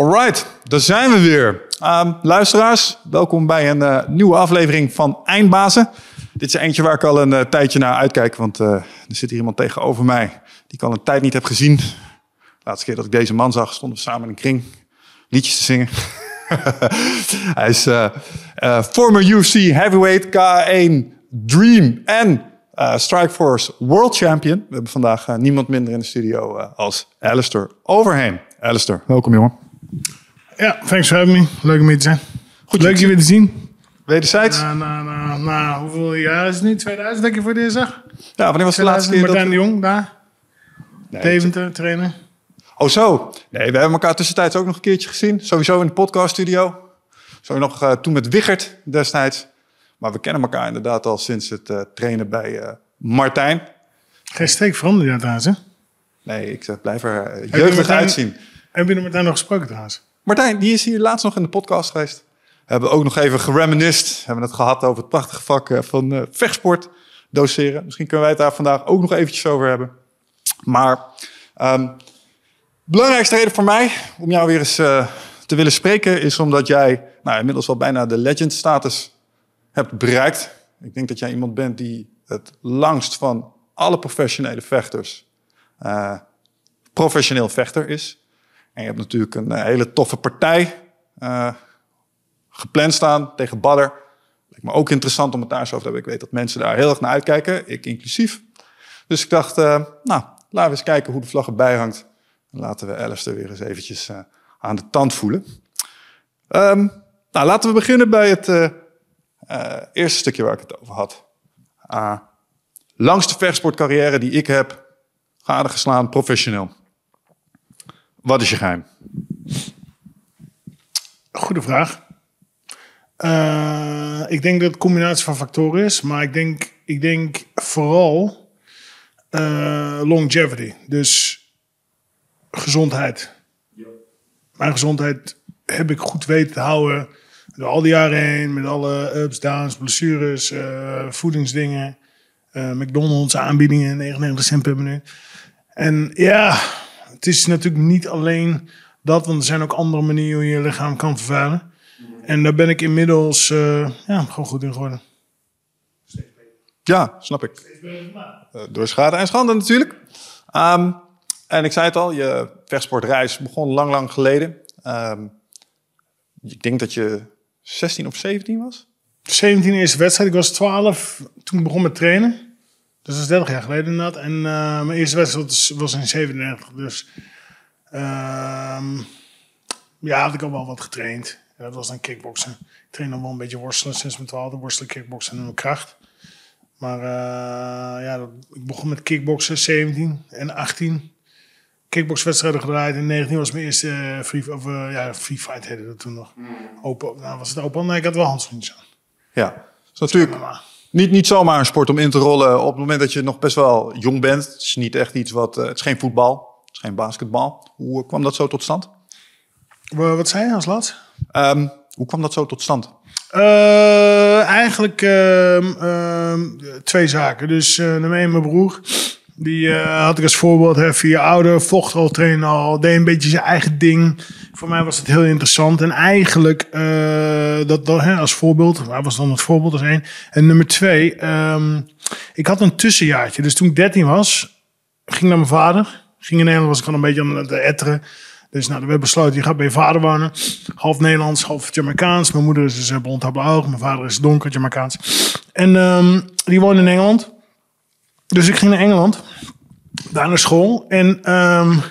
Alright, daar zijn we weer. Ehm, luisteraars, welkom bij een eh, nieuwe aflevering van Eindbazen. Dit is eentje waar ik al een eh, tijdje naar uitkijk, want eh, er zit hier iemand tegenover mij die ik al een tijd niet heb gezien. De laatste keer dat ik deze man zag, stonden we samen in een kring liedjes te zingen. Hij is former UFC heavyweight K1 Dream en Strikeforce World Champion. We hebben vandaag niemand minder in de studio als Alistair Overheen. Alistair, welkom jongen. Ja, thanks for having me. Leuk om hier te zijn. Goed, Leuk je weer te zien. Wederzijds. Na, na, na, na, hoeveel jaar is het nu? 2000 denk je voor zag? Ja, wanneer was de laatste keer Martijn de Jong daar? Nee, Deventer, trainen. Oh zo. Nee, we hebben elkaar tussentijds ook nog een keertje gezien. Sowieso in de podcaststudio. Zo nog uh, toen met Wichert destijds. Maar we kennen elkaar inderdaad al sinds het uh, trainen bij uh, Martijn. Geen steek veranderd trouwens, hè? Nee, ik blijf er jeugdig uitzien. Heb je er Martijn nog gesproken trouwens? Martijn, die is hier laatst nog in de podcast geweest. We hebben ook nog even gereminist. Hebben het gehad over het prachtige vak eh, van uh, vechtsport doseren. Misschien kunnen wij het daar vandaag ook nog eventjes over hebben. Maar um, belangrijkste reden voor mij om jou weer eens uh, te willen spreken... is omdat jij nou, inmiddels al bijna de legend status hebt bereikt. Ik denk dat jij iemand bent die het langst van alle professionele vechters... Uh, professioneel vechter is. En je hebt natuurlijk een eh, hele toffe partij uh, gepland staan tegen Badder. Lijkt me ook interessant om het daar zo over te hebben. Ik weet dat mensen daar heel erg naar uitkijken, ik inclusief. Dus ik dacht, uh, nou, laten we eens kijken hoe de vlag erbij hangt. En laten we Alistair weer eens eventjes aan de tand voelen. Um, nou, laten we beginnen bij het eerste stukje waar ik het over had. langste vechtsportcarrière die ik heb geslaan professioneel. Wat is je geheim? Goede vraag. Uh, ik denk dat het een combinatie van factoren is, maar ik denk, ik denk vooral uh, longevity. Dus gezondheid. Mijn gezondheid heb ik goed weten te houden door al die jaren heen, met alle ups, downs, blessures, uh, voedingsdingen, McDonald's aanbiedingen, 99 cent per minuut. En ja, het is natuurlijk niet alleen dat, want er zijn ook andere manieren hoe je je lichaam kan vervuilen. En daar ben ik inmiddels uh, ja, gewoon goed in geworden. Ja, snap ik. Uh, door schade en schande natuurlijk. Um, en ik zei het al, je vechtsportreis begon lang, lang geleden. Um, ik denk dat je 16 of 17 was? 17 eerste wedstrijd. Ik was 12 toen ik begon met trainen. Dus dat is 30 jaar geleden inderdaad. En uh, mijn eerste wedstrijd was in 37. Dus uh, ja, had ik al wel wat getraind. En dat was dan kickboksen. Ik train dan wel een beetje worstelen sinds mijn twaalfde. Worstelen, kickboksen en mijn kracht. Maar uh, ja, ik begon met kickboksen 17 en 18. Kickboxwedstrijden gedraaid. En 19 was mijn eerste uh, free, of, ja, free fight heette dat toen nog. Mm. Open, nou was het open? Nee, ik had wel handschoentjes aan. Ja, dat is natuurlijk niet, niet zomaar een sport om in te rollen op het moment dat je nog best wel jong bent. Het is niet echt iets wat. Uh, het is geen voetbal, het is geen basketbal. Hoe kwam dat zo tot stand? Wat zei je als laatst? Um, hoe kwam dat zo tot stand? Uh, eigenlijk uh, twee zaken. Dus één, mijn broer. Die had ik als voorbeeld. Hè, vier ouder, vocht al, trainen al, deed een beetje zijn eigen ding. Voor mij was het heel interessant. En eigenlijk, uh, dat, dat hè, als voorbeeld, hij was dan het voorbeeld als één. En nummer twee, um, ik had een tussenjaartje. Dus toen ik 13 was, ging naar mijn vader. Ging in Nederland, was ik gewoon een beetje aan het etteren. Dus nou, we hebben besloten, je gaat bij je vader wonen. Half Nederlands, half Jamaicaans. Mijn moeder is dus blond oog. Mijn vader is donker Jamaicaans. En um, die woonde in Engeland. Dus ik ging naar Engeland, daar naar school. En um,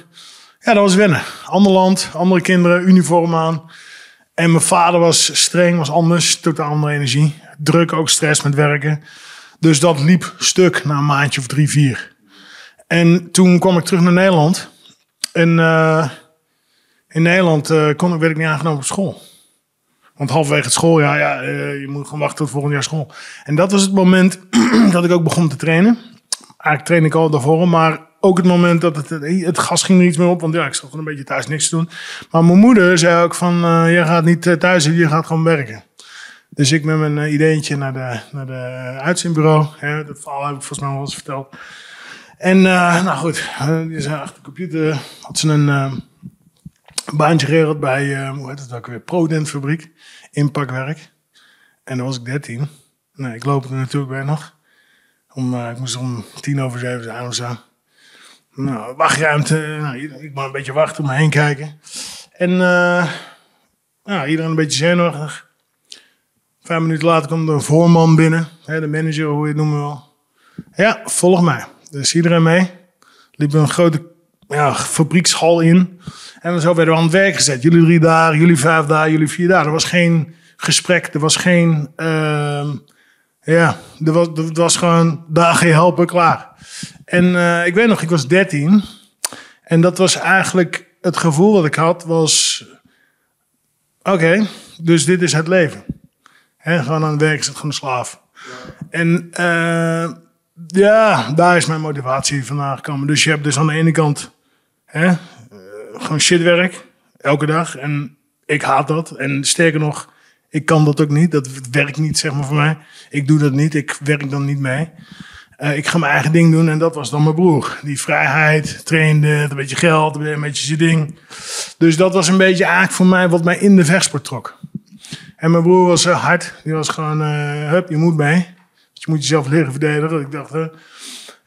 ja, dat was wennen. Ander land, andere kinderen, uniform aan. En mijn vader was streng, was anders, totaal andere energie. Druk, ook stress met werken. Dus dat liep stuk na een maandje of drie, vier. En toen kwam ik terug naar Nederland. En uh, in Nederland uh, kon, werd ik niet aangenomen op school. Want halverwege het schooljaar, ja, uh, je moet gewoon wachten tot volgend jaar school. En dat was het moment dat ik ook begon te trainen eigenlijk train ik al daarvoor, maar ook het moment dat het, het gas ging er iets meer op. Want ja, ik zat gewoon een beetje thuis niks te doen. Maar mijn moeder zei ook van, uh, gaat niet eh, thuis, je gaat gewoon werken. Dus ik met mijn uh, ideetje naar de, naar de uitzendbureau. Hè, dat verhaal heb ik volgens mij wel eens verteld. En nou goed, die zei achter de computer had ze een, baantje geregeld bij, eh, hoe heet het ook weer, Prodent fabriek, inpakwerk. En dan was ik 13. Nee, ik loop er natuurlijk bij nog. Om, eh, ik moest om tien over zeven zijn of zo. Nou, wachtruimte. Nou, ik maar een beetje wachten, om me heen kijken. En eh, nou, iedereen een beetje zenuwachtig. Vijf minuten later komt een voorman binnen. Hè, de manager, hoe je het noemen wil. Ja, volg mij. Dus iedereen mee. Liep een grote ja, fabriekshal in. En zo werden we aan het werk gezet. Jullie drie dagen, jullie vijf dagen, jullie vier dagen. Er was geen gesprek, er was geen... ehm, ja, er was, was gewoon, daar je helpen, klaar. En eh, ik weet nog, ik was 13. En dat was eigenlijk het gevoel wat ik had, was... Oké, dus dit is het leven. Gewoon aan het werk gewoon slaaf. En eh, ja, daar is mijn motivatie vandaan gekomen. Dus je hebt dus aan de ene kant eh, gewoon shitwerk, elke dag. En ik haat dat. En sterker nog, ik kan dat ook niet. Dat werkt niet, zeg maar, voor mij. Ik doe dat niet. Ik werk dan niet mee. Eh, ik ga mijn eigen ding doen en dat was dan mijn broer. Die vrijheid, trainde, een beetje geld, een beetje zijn ding. Dus dat was een beetje eigenlijk voor mij wat mij in de vechtsport trok. En mijn broer was eh, hard. Die was gewoon, eh hup, je moet mee. Dus je moet jezelf leren verdedigen. Ik dacht,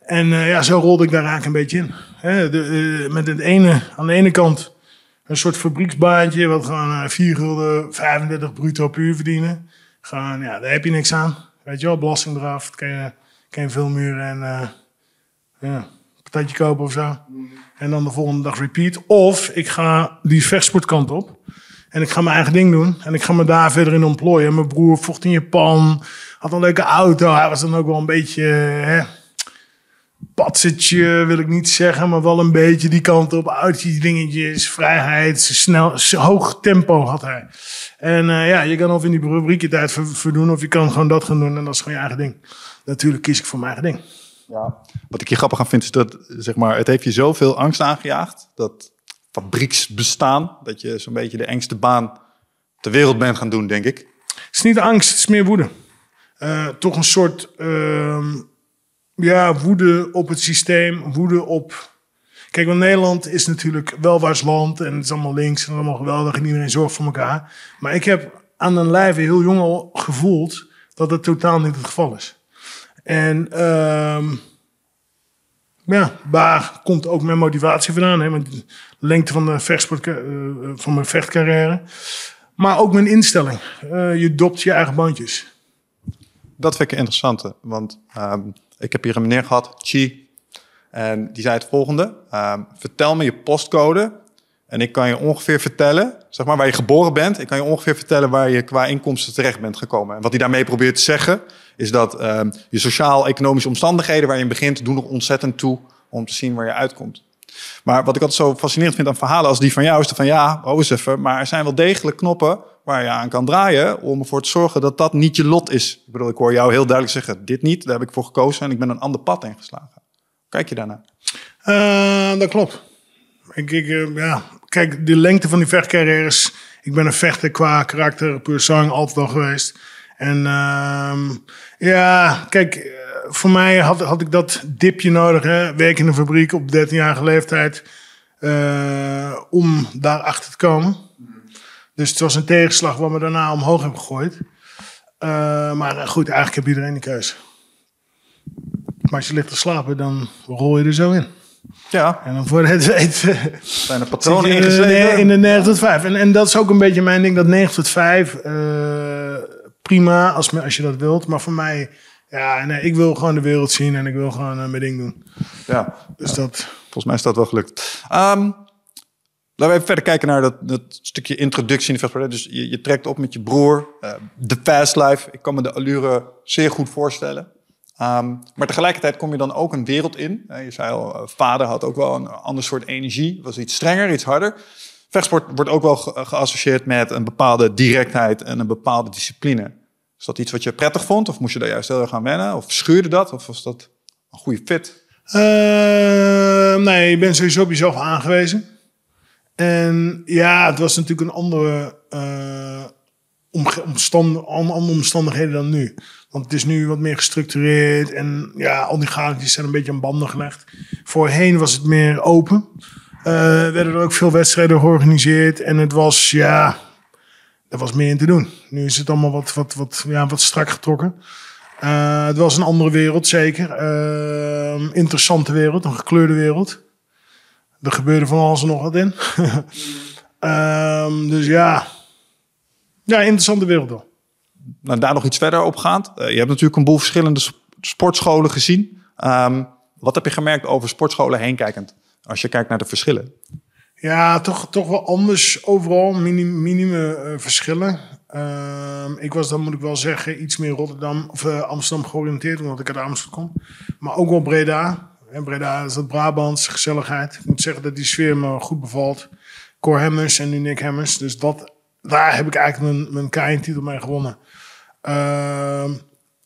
en ja, zo rolde ik daar eigenlijk een beetje in. De, met het ene, aan de ene kant een soort fabrieksbaantje, wat gewoon eh 4 gulden 35 bruto per uur verdienen. Gewoon, ja, daar heb je niks aan. Weet je wel, belasting eraf, dan kan je, kan je filmuren en eh ja, patatje kopen of zo. En dan de volgende dag repeat. Of ik ga die vechtsportkant op. En ik ga mijn eigen ding doen. En ik ga me daar verder in ontplooien. Mijn broer vocht in Japan. Had een leuke auto. Hij was dan ook wel een beetje... Hè, patsetje wil ik niet zeggen, maar wel een beetje die kant op. Uitjes, dingetjes, vrijheid, snel, hoog tempo had hij. En eh, ja, je kan of in die rubriek je tijd ver- verdoen, of je kan gewoon dat gaan doen en dat is gewoon je eigen ding. Natuurlijk kies ik voor mijn eigen ding. Ja. Wat ik hier grappig aan vind is dat zeg maar, het heeft je zoveel angst aangejaagd. Dat fabrieksbestaan, dat je zo'n beetje de engste baan ter wereld bent gaan doen, denk ik. Het is niet angst, het is meer woede. Eh, toch een soort ehm, ja, woede op het systeem, woede op. Kijk, want Nederland is natuurlijk welwaarts land en het is allemaal links en allemaal geweldig en iedereen zorgt voor elkaar. Maar ik heb aan een lijve heel jong al gevoeld dat het totaal niet het geval is. En ehm, ja, daar komt ook mijn motivatie vandaan. Hè? Lengte van, de vechtsport, eh, van mijn vechtcarrière. Maar ook mijn instelling. Eh, je dopt je eigen bandjes. Dat vind ik interessante, want ehm, ik heb hier een meneer gehad, Chi. En die zei het volgende. ehm, vertel me je postcode en ik kan je ongeveer vertellen, zeg maar waar je geboren bent. Ik kan je ongeveer vertellen waar je qua inkomsten terecht bent gekomen. En wat hij daarmee probeert te zeggen, is dat ehm, je sociaal-economische omstandigheden waar je in begint, doen nog ontzettend toe om te zien waar je uitkomt. Maar wat ik altijd zo fascinerend vind aan verhalen als die van jou, is dat van ja, oh eens even, maar er zijn wel degelijk knoppen waar je aan kan draaien om ervoor te zorgen dat dat niet je lot is. Ik bedoel, ik hoor jou heel duidelijk zeggen, dit niet, daar heb ik voor gekozen en ik ben een ander pad ingeslagen. Kijk je daarnaar? Eh, dat klopt. Ik, eh, ja. Kijk, de lengte van die vechtcarrières. Ik ben een vechter qua karakter, persoon, altijd al geweest. En ehm, ja, kijk, eh, voor mij had, had ik dat dipje nodig. Hè? Werk in een fabriek op 13-jarige leeftijd. eh, om daar achter te komen. Dus het was een tegenslag wat me daarna omhoog heb gegooid. Eh, maar goed, eigenlijk heb iedereen die keuze. Maar als je ligt te slapen, dan rol je er zo in. Ja, En dan voor het weten zijn er patronen ingeschreven? in de 9 tot 5. En, en dat is ook een beetje mijn ding, dat 9 tot 5. eh, prima als, me- als je dat wilt. Maar voor mij, ja, nee, ik wil gewoon de wereld zien en ik wil gewoon eh, mijn ding doen. Ja, Dus dat, volgens mij is dat wel gelukt. Ehm, laten we even verder kijken naar dat, dat stukje introductie in de vechtsport. Dus je, je trekt op met je broer, eh, de fast life. Ik kan me de allure zeer goed voorstellen. Ehm, maar tegelijkertijd kom je dan ook een wereld in. Eh, je zei al, vader had ook wel een ander soort energie. Was iets strenger, iets harder. Vechtsport wordt ook wel ge- geassocieerd met een bepaalde directheid en een bepaalde discipline. Is dat iets wat je prettig vond? Of moest je daar juist heel erg aan wennen? Of schuurde dat? Of was dat een goede fit? Eh, nee, je bent sowieso op jezelf aangewezen. En ja, het was natuurlijk een andere eh, omstand, an- andere omstandigheden dan nu. Want het is nu wat meer gestructureerd en ja, al die gaatjes zijn een beetje aan banden gelegd. Voorheen was het meer open. Eh, werden er ook veel wedstrijden georganiseerd. En het was, ja, er was meer in te doen. Nu is het allemaal wat, wat, wat, ja, wat strak getrokken. Eh, het was een andere wereld, zeker. Uh, interessante wereld, een gekleurde wereld. Er gebeurde van alles en nog wat in. Ehm, dus ja, ja, interessante wereld wel. Nou, daar nog iets verder op. Uh, je hebt natuurlijk een boel verschillende sportscholen gezien. Um, wat heb je gemerkt over sportscholen heen kijkend? Als je kijkt naar de verschillen. Ja, toch, toch wel anders overal. Minim, minime uh, verschillen. Uh, ik was dan, moet ik wel zeggen, iets meer Rotterdam of uh, Amsterdam georiënteerd, omdat ik uit Amsterdam kom. Maar ook wel Breda. En Breda is dat Brabants, gezelligheid. Ik moet zeggen dat die sfeer me goed bevalt. Cor Hemmers en nu Nick Hemmers. Dus dat, daar heb ik eigenlijk mijn, mijn KN-titel mee gewonnen. Uh,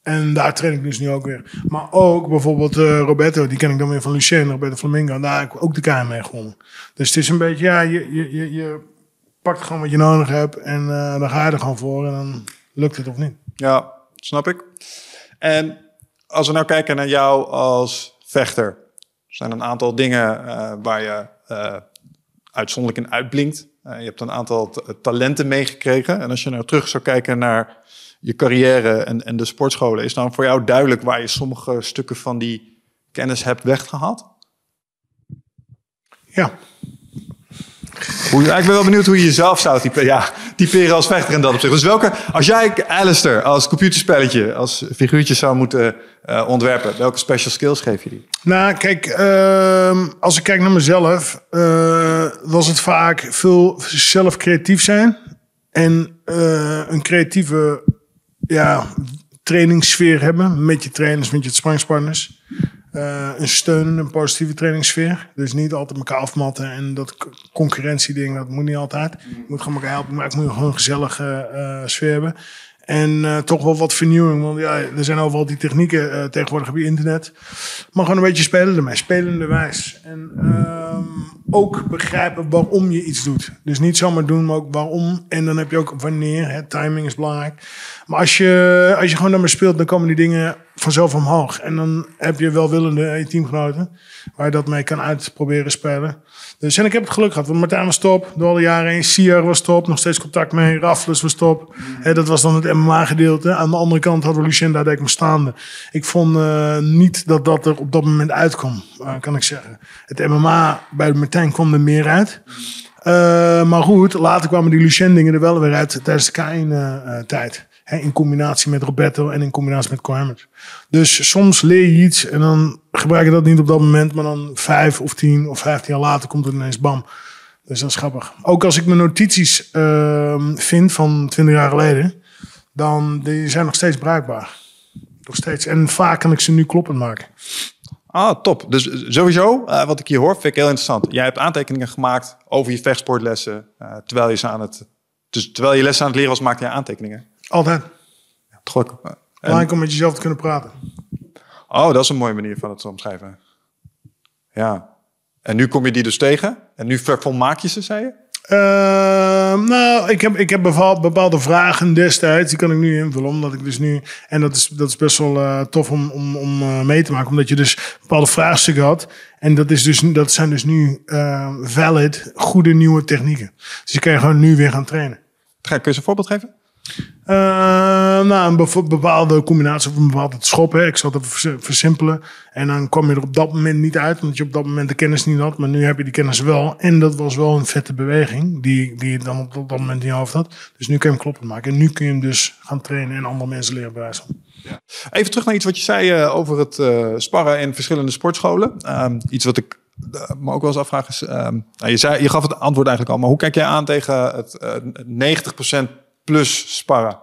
en daar train ik dus nu ook weer. Maar ook bijvoorbeeld uh, Roberto, die ken ik dan weer van Lucien, Roberto Flamingo. Daar heb ik ook de KM mee gewonnen. Dus het is een beetje, ja, je, je, je, je pakt gewoon wat je nodig hebt en uh, dan ga je er gewoon voor en dan lukt het of niet. Ja, snap ik. En als we nou kijken naar jou als vechter, er zijn een aantal dingen uh, waar je uitzonderlijk in uitblinkt. je hebt een aantal talenten meegekregen. En als je nou terug zou kijken naar je carrière en, en de sportscholen. Is dan voor jou duidelijk waar je sommige stukken van die kennis hebt weggehaald? Ja. Hoe, ik ben wel benieuwd hoe je jezelf zou typeren, ja, typeren als vechter in dat opzicht. Dus welke, als jij Alistair als computerspelletje, als figuurtje zou moeten uh, ontwerpen, welke special skills geef je die? Nou, kijk, uh, als ik kijk naar mezelf, uh, was het vaak veel zelf creatief zijn en uh, een creatieve ja, trainingssfeer hebben met je trainers, met je sparringspartners. Uh, een steun, een positieve trainingssfeer. Dus niet altijd elkaar afmatten en dat concurrentieding, dat moet niet altijd. Je moet gewoon elkaar helpen, maar ik moet gewoon een gezellige uh, sfeer hebben. En uh, toch wel wat vernieuwing. Want ja, er zijn overal die technieken uh, tegenwoordig op internet. Maar gewoon een beetje spelen ermee. Spelende wijs. En um, ook begrijpen waarom je iets doet. Dus niet zomaar doen, maar ook waarom. En dan heb je ook wanneer. Hè, timing is belangrijk. Maar als je, als je gewoon daarmee speelt, dan komen die dingen vanzelf omhoog. En dan heb je welwillende je teamgenoten. Waar je dat mee kan uitproberen spelen. Dus ik heb het geluk gehad. Want Martijn was top. Door alle jaren heen. Sier was top. Nog steeds contact mee. Raffles was top. Dat was dan het MMA-gedeelte. Aan de andere kant hadden we Lucien, daar deed ik staande. Ik vond uh, niet dat dat er op dat moment uitkwam. Uh, kan ik zeggen. Het MMA bij Martijn kwam er meer uit. Uh, maar goed, later kwamen die Lucien dingen er wel weer uit tijdens de K1-tijd. In combinatie met Roberto en in combinatie met Cohammers. Dus soms leer je iets en dan gebruik je dat niet op dat moment, maar dan vijf of tien of vijftien jaar later komt het ineens bam. Dus dat is grappig. Ook als ik mijn notities uh, vind van twintig jaar geleden, dan die zijn nog steeds bruikbaar. Nog steeds. En vaak kan ik ze nu kloppend maken. Ah, top. Dus sowieso, uh, wat ik hier hoor, vind ik heel interessant. Jij hebt aantekeningen gemaakt over je vechtsportlessen, uh, terwijl je ze aan het, dus terwijl je lessen aan het leren was, maakte je aantekeningen. Altijd. Druk. Belangrijk om met jezelf te kunnen praten. Oh, dat is een mooie manier van het omschrijven. Ja. En nu kom je die dus tegen? En nu vervolmaak je ze, zei je? Uh, nou, ik heb, ik heb bepaalde vragen destijds. Die kan ik nu invullen. Omdat ik dus nu. En dat is, dat is best wel uh, tof om, om, om uh, mee te maken. Omdat je dus bepaalde vraagstukken had. En dat, is dus, dat zijn dus nu uh, valid, goede nieuwe technieken. Dus je kan je gewoon nu weer gaan trainen. Kun je eens een voorbeeld geven? Uh, nou, een bepaalde combinatie of een bepaalde schop. Hè. Ik zal het versimpelen. En dan kwam je er op dat moment niet uit, omdat je op dat moment de kennis niet had. Maar nu heb je die kennis wel. En dat was wel een vette beweging, die, die je dan op dat moment in je hoofd had. Dus nu kun je hem kloppend maken. En nu kun je hem dus gaan trainen en andere mensen leren bewijzen. Ja. Even terug naar iets wat je zei uh, over het uh, sparren in verschillende sportscholen. Um, iets wat ik me ook wel eens afvraag is... Um, nou, je, zei, je gaf het antwoord eigenlijk al, maar hoe kijk jij aan tegen het 90% plus sparren?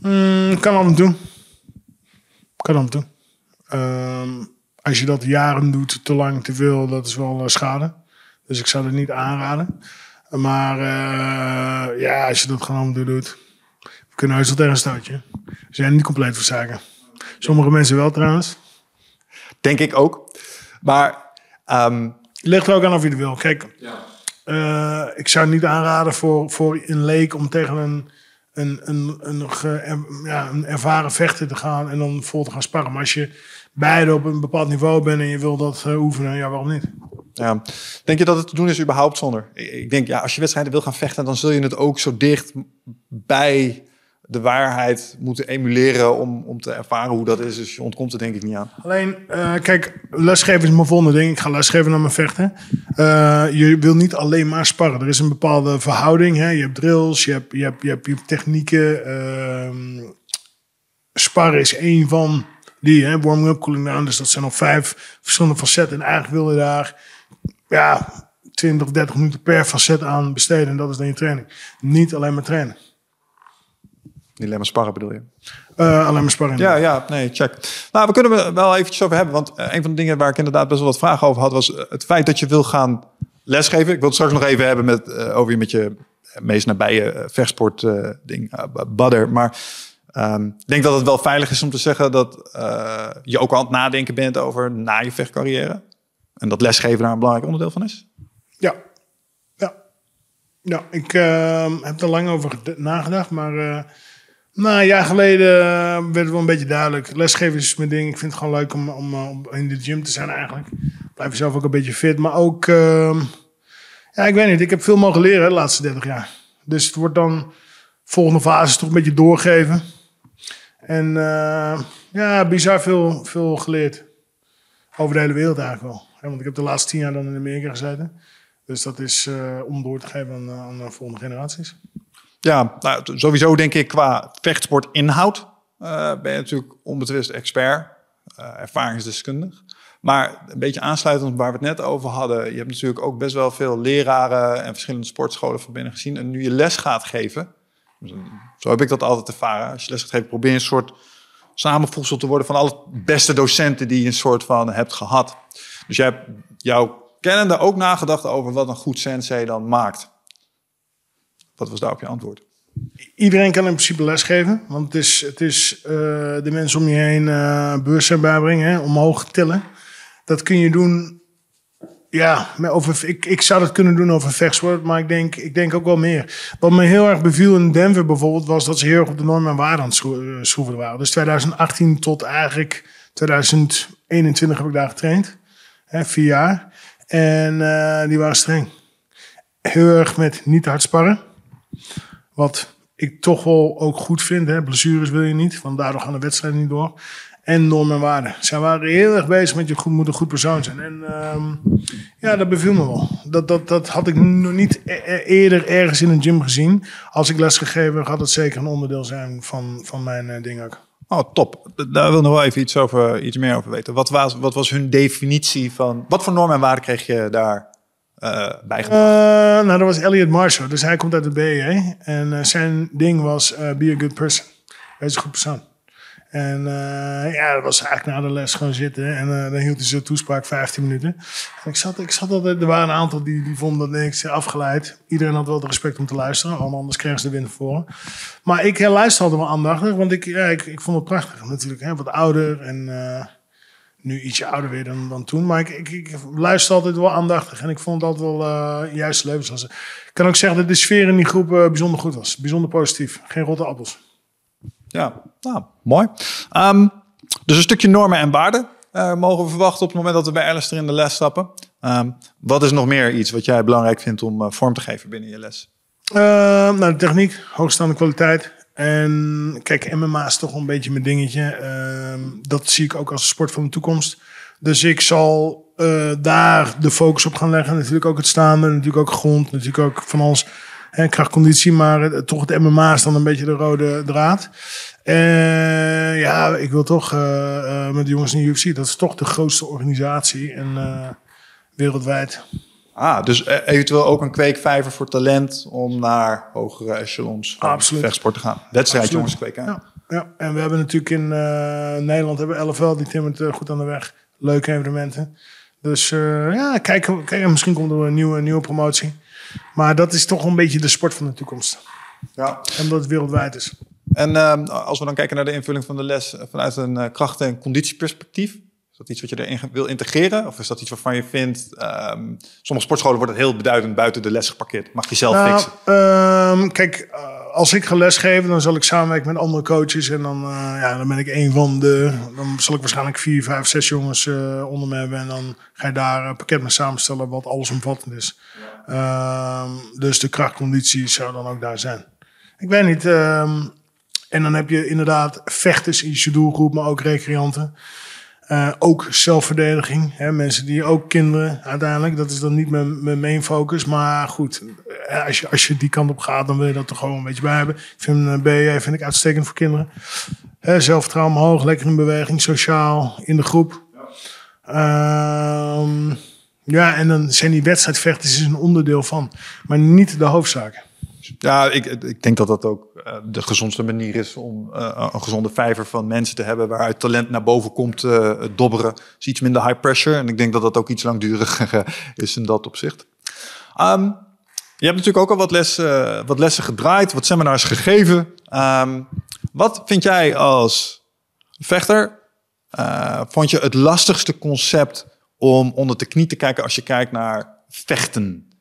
Mm, kan allemaal doen. Kan allemaal doen. Um, als je dat jaren doet, te lang, te veel, dat is wel uh, schade. Dus ik zou het niet aanraden. Maar uh, ja, als je dat gewoon allemaal doet, we kunnen heus wel tegen een stootje. Ze zijn niet compleet voor zaken. Sommige mensen wel trouwens. Denk ik ook. Maar... Um... Ligt er ook aan of je het wil. Kijk, ja. Uh, ik zou niet aanraden voor, voor een leek om tegen een, een, een, een, ja, een ervaren vechter te gaan en dan vol te gaan sparren. Maar als je beide op een bepaald niveau bent en je wil dat uh, oefenen, ja, waarom niet? Ja. Denk je dat het te doen is überhaupt zonder? Ik denk, ja, als je wedstrijden wil gaan vechten, dan zul je het ook zo dicht bij de waarheid moeten emuleren om, om te ervaren hoe dat is. Dus je ontkomt er denk ik niet aan. Alleen, eh, kijk, lesgeven is mijn volgende ding. Ik ga lesgeven naar mijn vechten. Eh, je wil niet alleen maar sparren. Er is een bepaalde verhouding. Hè? Je hebt drills, je hebt, je hebt, je hebt, je hebt technieken. ehm sparren is één van die, hè? warming up, cooling down. Dus dat zijn nog vijf verschillende facetten. En eigenlijk wil je daar ja, 20 of 30 minuten per facet aan besteden. En dat is dan je training. Niet alleen maar trainen. Niet alleen maar sparren bedoel je? Eh, alleen maar sparren. Ja, ja, nee, check. Nou, we kunnen er wel eventjes over hebben. Want eh, een van de dingen waar ik inderdaad best wel wat vragen over had... was eh, het feit dat je wil gaan lesgeven. Ik wil het straks nog even hebben met, over je met je meest nabije vechtsport ding, badder. Maar ehm, ik denk dat het wel veilig is om te zeggen... dat je ook al aan het nadenken bent over na je vechtcarrière. En dat lesgeven daar een belangrijk onderdeel van is. Ja. Ja. Ja, ik eh, heb er lang over ged- nagedacht, maar nou, een jaar geleden eh, werd het wel een beetje duidelijk. Lesgeven is mijn ding. Ik vind het gewoon leuk om, om, eh, in de gym te zijn eigenlijk. Blijf zelf ook een beetje fit, maar ook... ehm, ja, ik weet niet. Ik heb veel mogen leren de laatste 30 jaar. Dus het wordt dan... Volgende fase toch een beetje doorgeven. En eh, ja, bizar veel, veel geleerd. Over de hele wereld eigenlijk wel. Want ik heb de laatste tien jaar dan in Amerika gezeten. Dus dat is om door te geven aan, aan de volgende generaties. Ja, nou, sowieso denk ik qua vechtsport inhoud eh, ben je natuurlijk onbetwist expert, eh, ervaringsdeskundig. Maar een beetje aansluitend op waar we het net over hadden. Je hebt natuurlijk ook best wel veel leraren en verschillende sportscholen van binnen gezien. En nu je les gaat geven, dus, zo heb ik dat altijd ervaren. Als je les gaat geven, probeer je een soort samenvoegsel te worden van alle beste docenten die je een soort van hebt gehad. Dus jij hebt jouw kennende ook nagedacht over wat een goed sensei dan maakt. Wat was daarop je antwoord? Iedereen kan in principe lesgeven. Want het is, het is eh, de mensen om je heen eh bewustzijn bijbrengen, hè, omhoog tillen. Dat kun je doen. Ja, over, ik, ik zou dat kunnen doen over vechtsport, maar ik denk, ik denk ook wel meer. Wat me heel erg beviel in Denver bijvoorbeeld, was dat ze heel erg op de normen en waarden aan het eh, schroeven waren. Dus 2018 tot eigenlijk 2021 heb ik daar getraind. Hè, vier jaar. En die waren streng. Heel erg met niet hard sparren. Wat ik toch wel ook goed vind. Hè. Blessures wil je niet, want daardoor gaan de wedstrijden niet door. En normen en waarden. Zij waren heel erg bezig met je goed, moet een goed persoon zijn. En ehm, ja, dat beviel me wel. Dat, dat, dat had ik nog niet e- e- eerder ergens in een gym gezien. Als ik les gegeven gaat het zeker een onderdeel zijn van, van mijn eh, ding ook. Oh, top. Daar wil nog wel even iets, over, iets meer over weten. Wat was, wat was hun definitie van... Wat voor normen en waarden kreeg je daar gebracht? nou, dat was Elliot Marshall. Dus hij komt uit de BE. En eh, zijn ding was be a good person. Wees een goed persoon. En ja, dat was eigenlijk na de les gewoon zitten. En dan hield hij zijn toespraak 15 minuten. En ik zat, ik zat altijd, er waren een aantal die, die vonden dat niks afgeleid. Iedereen had wel de respect om te luisteren. Allemaal anders kregen ze de wind voor. Maar ik luisterde wel aandachtig. Want ik, ja, ik, ik vond het prachtig natuurlijk. Hè, wat ouder en... nu ietsje ouder weer dan, dan toen. Maar ik, ik, ik luister altijd wel aandachtig. En ik vond het altijd wel eh juiste levenslessen. Ik kan ook zeggen dat de sfeer in die groep eh, bijzonder goed was. Bijzonder positief. Geen rotte appels. Ja, nou, mooi. Ehm, dus een stukje normen en waarden eh, mogen we verwachten op het moment dat we bij Alistair in de les stappen. Ehm, wat is nog meer iets wat jij belangrijk vindt om eh, vorm te geven binnen je les? Nou, de techniek, hoogstaande kwaliteit. En kijk, MMA is toch een beetje mijn dingetje. Ehm, dat zie ik ook als een sport van de toekomst. Dus ik zal eh, daar de focus op gaan leggen. Natuurlijk ook het staande, natuurlijk ook grond, natuurlijk ook van alles. Hè, krachtconditie, maar toch het MMA is dan een beetje de rode draad. En ja, ik wil toch eh, eh, met de jongens in de UFC, dat is toch de grootste organisatie en eh, wereldwijd. Ah, dus eh, eventueel ook een kweekvijver voor talent om naar hogere echelons van vechtsport te gaan. Wedstrijd Absoluut. jongens kweken. Ja, ja, en we hebben natuurlijk in eh, Nederland hebben LFL, die timmert eh, goed aan de weg. Leuke evenementen. Dus ja, kijk, kijk, misschien komt er een nieuwe, nieuwe promotie. Maar dat is toch een beetje de sport van de toekomst. Ja. En omdat het wereldwijd is. En ehm, als we dan kijken naar de invulling van de les vanuit een krachten- en conditieperspectief. Is dat iets wat je erin wil integreren? Of is dat iets waarvan je vindt... ehm, sommige sportscholen wordt het heel beduidend buiten de les geparkeerd. Mag je zelf Nou, fixen. ehm, kijk, eh, als ik ga lesgeven, dan zal ik samenwerken met andere coaches. En dan, eh, ja, dan ben ik een van de. Dan zal ik waarschijnlijk vier, vijf, zes jongens eh, onder me hebben. En dan ga je daar een pakket mee samenstellen wat allesomvattend is. Ehm, dus de krachtconditie zou dan ook daar zijn. Ik weet niet. en dan heb je inderdaad vechters in je doelgroep, maar ook recreanten. Eh, ook zelfverdediging. Hè? Mensen die ook kinderen uiteindelijk. Dat is dan niet mijn, mijn main focus. Maar goed, eh, als je, als je die kant op gaat, dan wil je dat er gewoon een beetje bij hebben. Ik vind uh, BJ vind ik uitstekend voor kinderen. Hè, zelfvertrouwen omhoog, lekker in beweging, sociaal, in de groep. Ehm, ja, en dan zijn die wedstrijdvechters is een onderdeel van. Maar niet de hoofdzaak. Ja, ik, ik denk dat dat ook eh, de gezondste manier is om eh, een gezonde vijver van mensen te hebben waaruit talent naar boven komt eh, dobberen. is iets minder high pressure en ik denk dat dat ook iets langduriger is in dat opzicht. Ehm, je hebt natuurlijk ook al wat lessen, wat lessen gedraaid, wat seminars gegeven. Ehm, wat vind jij als vechter? vond je het lastigste concept om onder de knie te kijken als je kijkt naar vechten?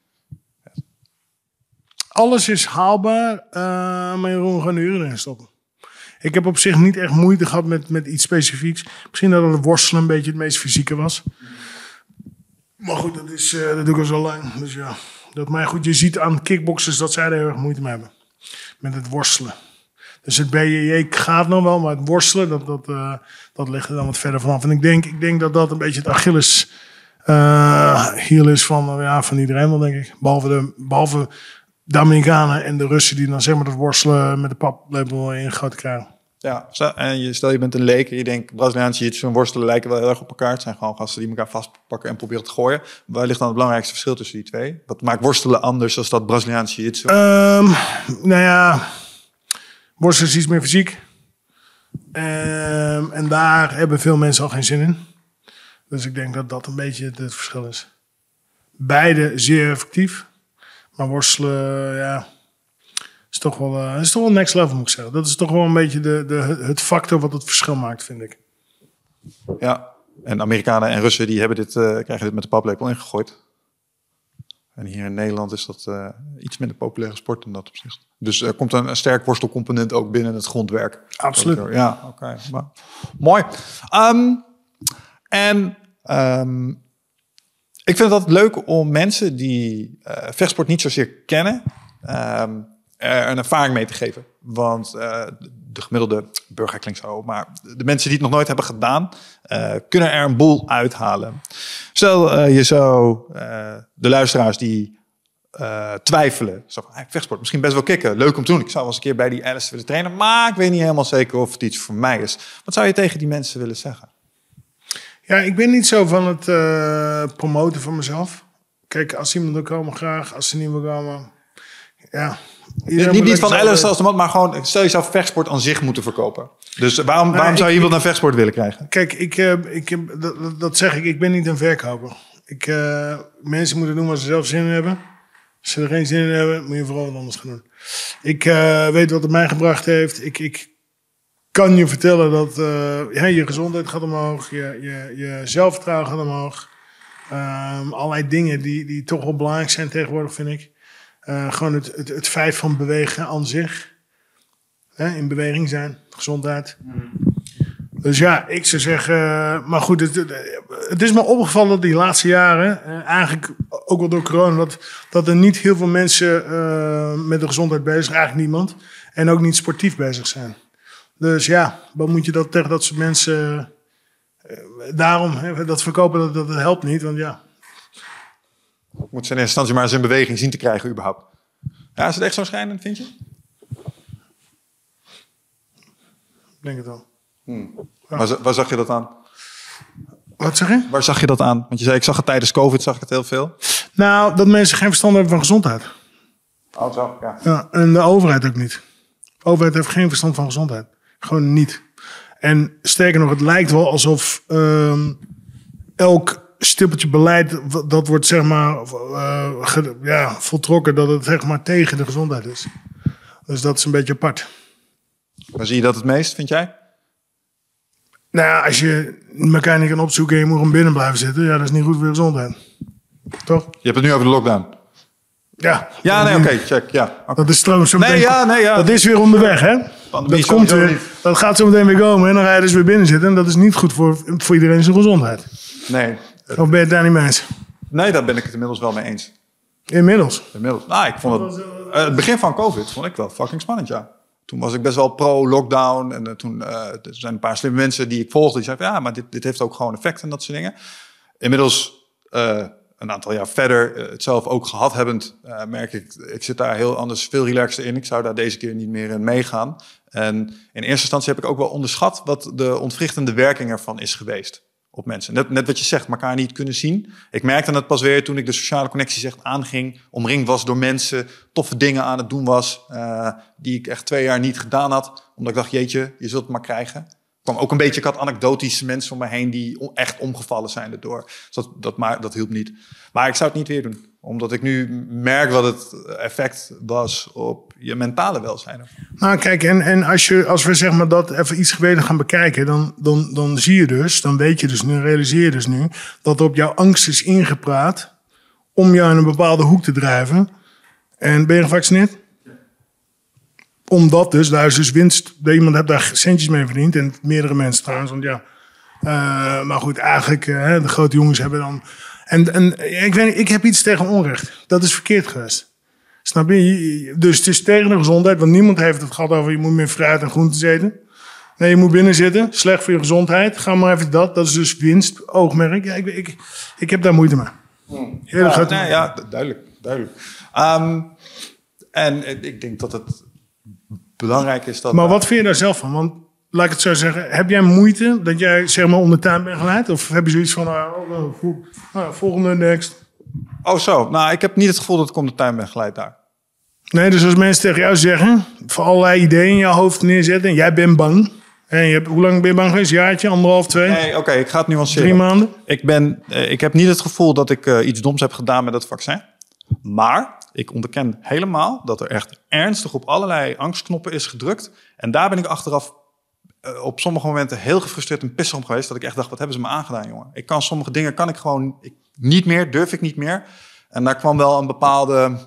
Alles is haalbaar, eh, maar Jeroen gaan uren erin stoppen. Ik heb op zich niet echt moeite gehad met, met iets specifieks. Misschien dat het worstelen een beetje het meest fysieke was. Maar goed, dat, is, eh, dat doe ik al zo lang. Dus ja, dat, maar goed, je ziet aan kickboxers dat zij er heel erg moeite mee hebben. Met het worstelen. Dus het BJJ gaat nog wel, maar het worstelen, dat, dat, eh, dat ligt er dan wat verder vanaf. En ik denk, ik denk dat dat een beetje het Achilles eh heel is van, ja, van iedereen wel, denk ik. Behalve de, behalve de Amerikanen en de Russen die dan zeg maar dat worstelen met de paplepel in grote krijgen. Ja, en je, stel je bent een leek en je denkt Braziliaanse jiu-jitsu en worstelen lijken wel heel erg op elkaar. Het zijn gewoon gasten die elkaar vastpakken en proberen te gooien. Waar ligt dan het belangrijkste verschil tussen die twee? Wat maakt worstelen anders dan dat Braziliaanse jiu-jitsu? Ehm, nou ja, worstelen is iets meer fysiek. Ehm, en daar hebben veel mensen al geen zin in. Dus ik denk dat dat een beetje het verschil is. Beide zeer effectief. Maar worstelen, ja, is toch wel, eh, is toch wel next level moet ik zeggen. Dat is toch wel een beetje de, de, het factor wat het verschil maakt, vind ik. Ja, en Amerikanen en Russen die hebben dit, eh, krijgen dit met de paplepel ingegooid. En hier in Nederland is dat eh, iets minder populaire sport in dat opzicht. Dus er komt een, een sterk worstelcomponent ook binnen het grondwerk. Absoluut. Ja, oké. Mooi. Ehm, en ehm, ik vind het altijd leuk om mensen die eh, vechtsport niet zozeer kennen, ehm, er een ervaring mee te geven. Want eh, de gemiddelde burger klinkt zo, maar de mensen die het nog nooit hebben gedaan, eh, kunnen er een boel uithalen. Stel je zou de luisteraars die twijfelen. Zo van, vechtsport, misschien best wel kicken. Leuk om te doen. Ik zou wel eens een keer bij die Alice willen trainen. Maar ik weet niet helemaal zeker of het iets voor mij is. Wat zou je tegen die mensen willen zeggen? Ja, ik ben niet zo van het eh, promoten van mezelf. Kijk, als iemand wil komen, graag. Als ze niet wil komen, ja. Niet niet van lekker Alice zelf als de man, maar gewoon... Stel je zou vechtsport aan zich moeten verkopen. Dus waarom, waarom zou je iemand naar vechtsport willen krijgen? Kijk, ik, eh, ik dat, zeg ik, ik ben niet een verkoper. Ik, eh, mensen moeten doen waar ze zelf zin in hebben. Als ze er geen zin in hebben, moet je vooral wat anders gaan doen. Ik eh, weet wat het mij gebracht heeft. Ik, ik kan je vertellen dat eh, ja, je gezondheid gaat omhoog, je, je, je zelfvertrouwen gaat omhoog. Ehm, allerlei dingen die, die toch wel belangrijk zijn tegenwoordig, vind ik. Eh, gewoon het, het, het feit van bewegen aan zich. Hè, in beweging zijn, gezondheid. Dus ja, ik zou zeggen, eh, maar goed, het, het- is me opgevallen dat die laatste jaren, eigenlijk ook wel door corona, dat, dat er niet heel veel mensen met de gezondheid bezig zijn, eigenlijk niemand. En ook niet sportief bezig zijn. Dus ja, wat moet je dat tegen dat soort mensen, eh, daarom, hè, dat verkopen, dat, dat, dat helpt niet, want ja. Moet ze in eerste instantie maar eens in beweging zien te krijgen überhaupt. Ja, is het echt zo schijnend, vind je? Ik denk het wel. Waar, za- waar zag je dat aan? Wat zeg je? Waar zag je dat aan? Want je zei, ik zag het tijdens COVID, zag ik het heel veel. Nou, dat mensen geen verstand hebben van gezondheid. Oh, zo, ja. Ja, en de overheid ook niet. De overheid heeft geen verstand van gezondheid. Gewoon niet. En sterker nog, het lijkt wel alsof ehm, elk stippeltje beleid, dat wordt zeg maar ge- ja, voltrokken, dat het zeg maar tegen de gezondheid is. Dus dat is een beetje apart. Waar zie je dat het meest, vind jij? Nou ja, als je elkaar niet kan opzoeken en je moet gewoon binnen blijven zitten, ja, dat is niet goed voor je gezondheid. Toch? Je hebt het nu over de lockdown. Ja, Ja, nee, oké, check. Ja. Dat is trouwens zo Nee, ja, nee, ja. Dat is weer onderweg, hè? Pandemie Dat komt weer. Dat gaat zo meteen weer komen. En dan ga je dus weer binnen zitten. En dat is niet goed voor, voor iedereen zijn gezondheid. Nee. Of ben je het daar niet mee eens? nee, daar ben ik het inmiddels wel mee eens. Inmiddels. Inmiddels. Nou, ik vond het, eh, het begin van COVID vond ik wel fucking spannend, ja. Toen was ik best wel pro-lockdown. En eh, toen eh, er zijn een paar slimme mensen die ik volgde. Die zeiden, ja, maar dit, dit heeft ook gewoon effect en dat soort dingen. Inmiddels, eh, een aantal jaar verder, het zelf ook gehad hebbend, eh, merk ik, ik zit daar heel anders, veel relaxter in. Ik zou daar deze keer niet meer in meegaan. En in eerste instantie heb ik ook wel onderschat wat de ontwrichtende werking ervan is geweest op mensen. Net, net wat je zegt, elkaar niet kunnen zien. Ik merkte het pas weer toen ik de sociale connecties echt aanging. Omringd was door mensen, toffe dingen aan het doen was. eh, die ik echt twee jaar niet gedaan had. Omdat ik dacht, jeetje, je zult het maar krijgen. Kwam ook een beetje, ik had anekdotische mensen om me heen die echt omgevallen zijn erdoor. Dus dat, dat, maar, dat hielp niet. Maar ik zou het niet weer doen. Omdat ik nu merk wat het effect was op je mentale welzijn. Nou, kijk, en, en als, je, als we zeg maar dat even iets geleden gaan bekijken, dan, dan, dan zie je dus, dan weet je dus nu, realiseer je dus nu, dat op jouw angst is ingepraat om jou in een bepaalde hoek te drijven. En ben je gevaccineerd? Omdat dus, daar is dus winst, iemand hebt daar centjes mee verdiend en meerdere mensen trouwens, want ja. Eh, maar goed, eigenlijk, eh, de grote jongens hebben dan. En, en ik, weet, ik heb iets tegen onrecht. Dat is verkeerd geweest. Snap je? Dus het is tegen de gezondheid, want niemand heeft het gehad over je moet meer fruit en groenten eten. Nee, je moet binnen zitten. Slecht voor je gezondheid. Ga maar even dat. Dat is dus winst, oogmerk. Ja, ik, ik, ik heb daar moeite mee. Hele Ja, grote nee, ja, du- duidelijk. duidelijk. Ehm, en eh, ik denk dat het belangrijk is dat... Maar wat vind je daar zelf van? Want laat ik het zo zeggen. Heb jij moeite dat jij zeg maar om de tuin bent geleid? Of heb je zoiets van, ah, volgende, next? Oh zo, nou ik heb niet het gevoel dat ik om de tuin ben geleid daar. Nee, dus als mensen tegen jou zeggen, voor allerlei ideeën in jouw hoofd neerzetten. En jij bent bang. En je hebt, hoe lang ben je bang geweest? Een jaartje, anderhalf, twee, Nee, oké, ik ga het nuanceren. drie maanden? Ik, ben, eh, ik heb niet het gevoel dat ik eh, iets doms heb gedaan met het vaccin. Maar ik onderken helemaal dat er echt ernstig op allerlei angstknoppen is gedrukt. En daar ben ik achteraf eh, op sommige momenten heel gefrustreerd en pissig om geweest. Dat ik echt dacht, wat hebben ze me aangedaan, jongen? Ik kan sommige dingen kan ik gewoon ik, niet meer, durf ik niet meer. En daar kwam wel een bepaalde,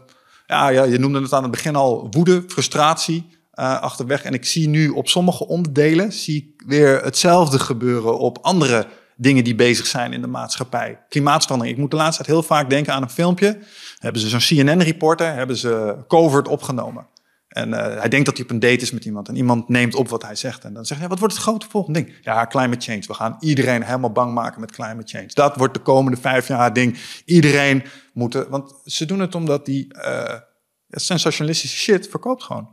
ja, ja, je noemde het aan het begin al, woede, frustratie eh, achterweg. En ik zie nu op sommige onderdelen, zie ik weer hetzelfde gebeuren op andere dingen die bezig zijn in de maatschappij. Klimaatverandering. Ik moet de laatste tijd heel vaak denken aan een filmpje. Hebben ze zo'n CNN-reporter, hebben ze covert opgenomen. En eh, hij denkt dat hij op een date is met iemand. En iemand neemt op wat hij zegt. En dan zegt hij, wat wordt het grote volgende ding? Ja, climate change. We gaan iedereen helemaal bang maken met climate change. Dat wordt de komende vijf jaar ding. Iedereen moet... Want ze doen het omdat die eh, sensationalistische shit verkoopt gewoon.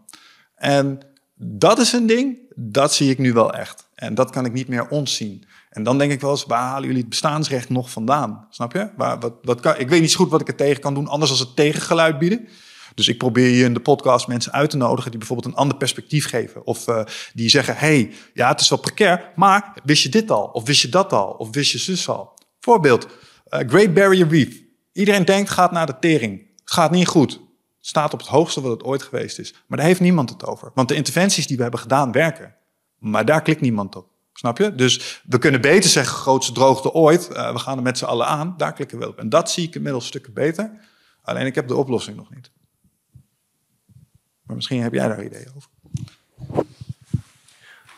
En dat is een ding, dat zie ik nu wel echt. En dat kan ik niet meer ontzien. En dan denk ik wel eens, waar halen jullie het bestaansrecht nog vandaan? Snap je? Waar, wat, wat ik weet niet zo goed wat ik er tegen kan doen, anders als het tegengeluid bieden. Dus ik probeer hier in de podcast mensen uit te nodigen die bijvoorbeeld een ander perspectief geven. Of eh, die zeggen, hey, ja, het is wel precair, maar wist je dit al? Of wist je dat al? Of wist je zus al? Voorbeeld, eh, Great Barrier Reef. Iedereen denkt, gaat naar de tering. Gaat niet goed. Staat op het hoogste wat het ooit geweest is. Maar daar heeft niemand het over. Want de interventies die we hebben gedaan werken. Maar daar klikt niemand op. Snap je? Dus we kunnen beter zeggen, grootste droogte ooit. eh, we gaan er met z'n allen aan. Daar klikken we op. En dat zie ik inmiddels stukken beter. Alleen ik heb de oplossing nog niet. Maar misschien heb jij daar ideeën over.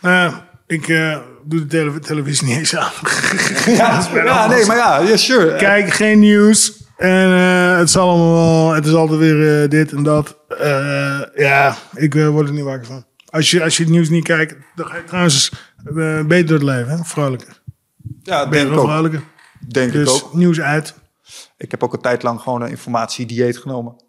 Nou, ik eh, doe de tele- televisie niet eens aan. Ja, ja nee, maar ja, ja sure. Kijk, geen nieuws. En eh, het, zal allemaal het is altijd weer dit en dat. Ja, ik word er niet wakker van. Als je, als je het nieuws niet kijkt, dan ga je trouwens beter door het leven. Hè? Vrolijker. ja, Ben je denk ik wel ook. vrolijker. Denk ik Dus ook. nieuws uit. Ik heb ook een tijd lang gewoon een informatiedieet genomen.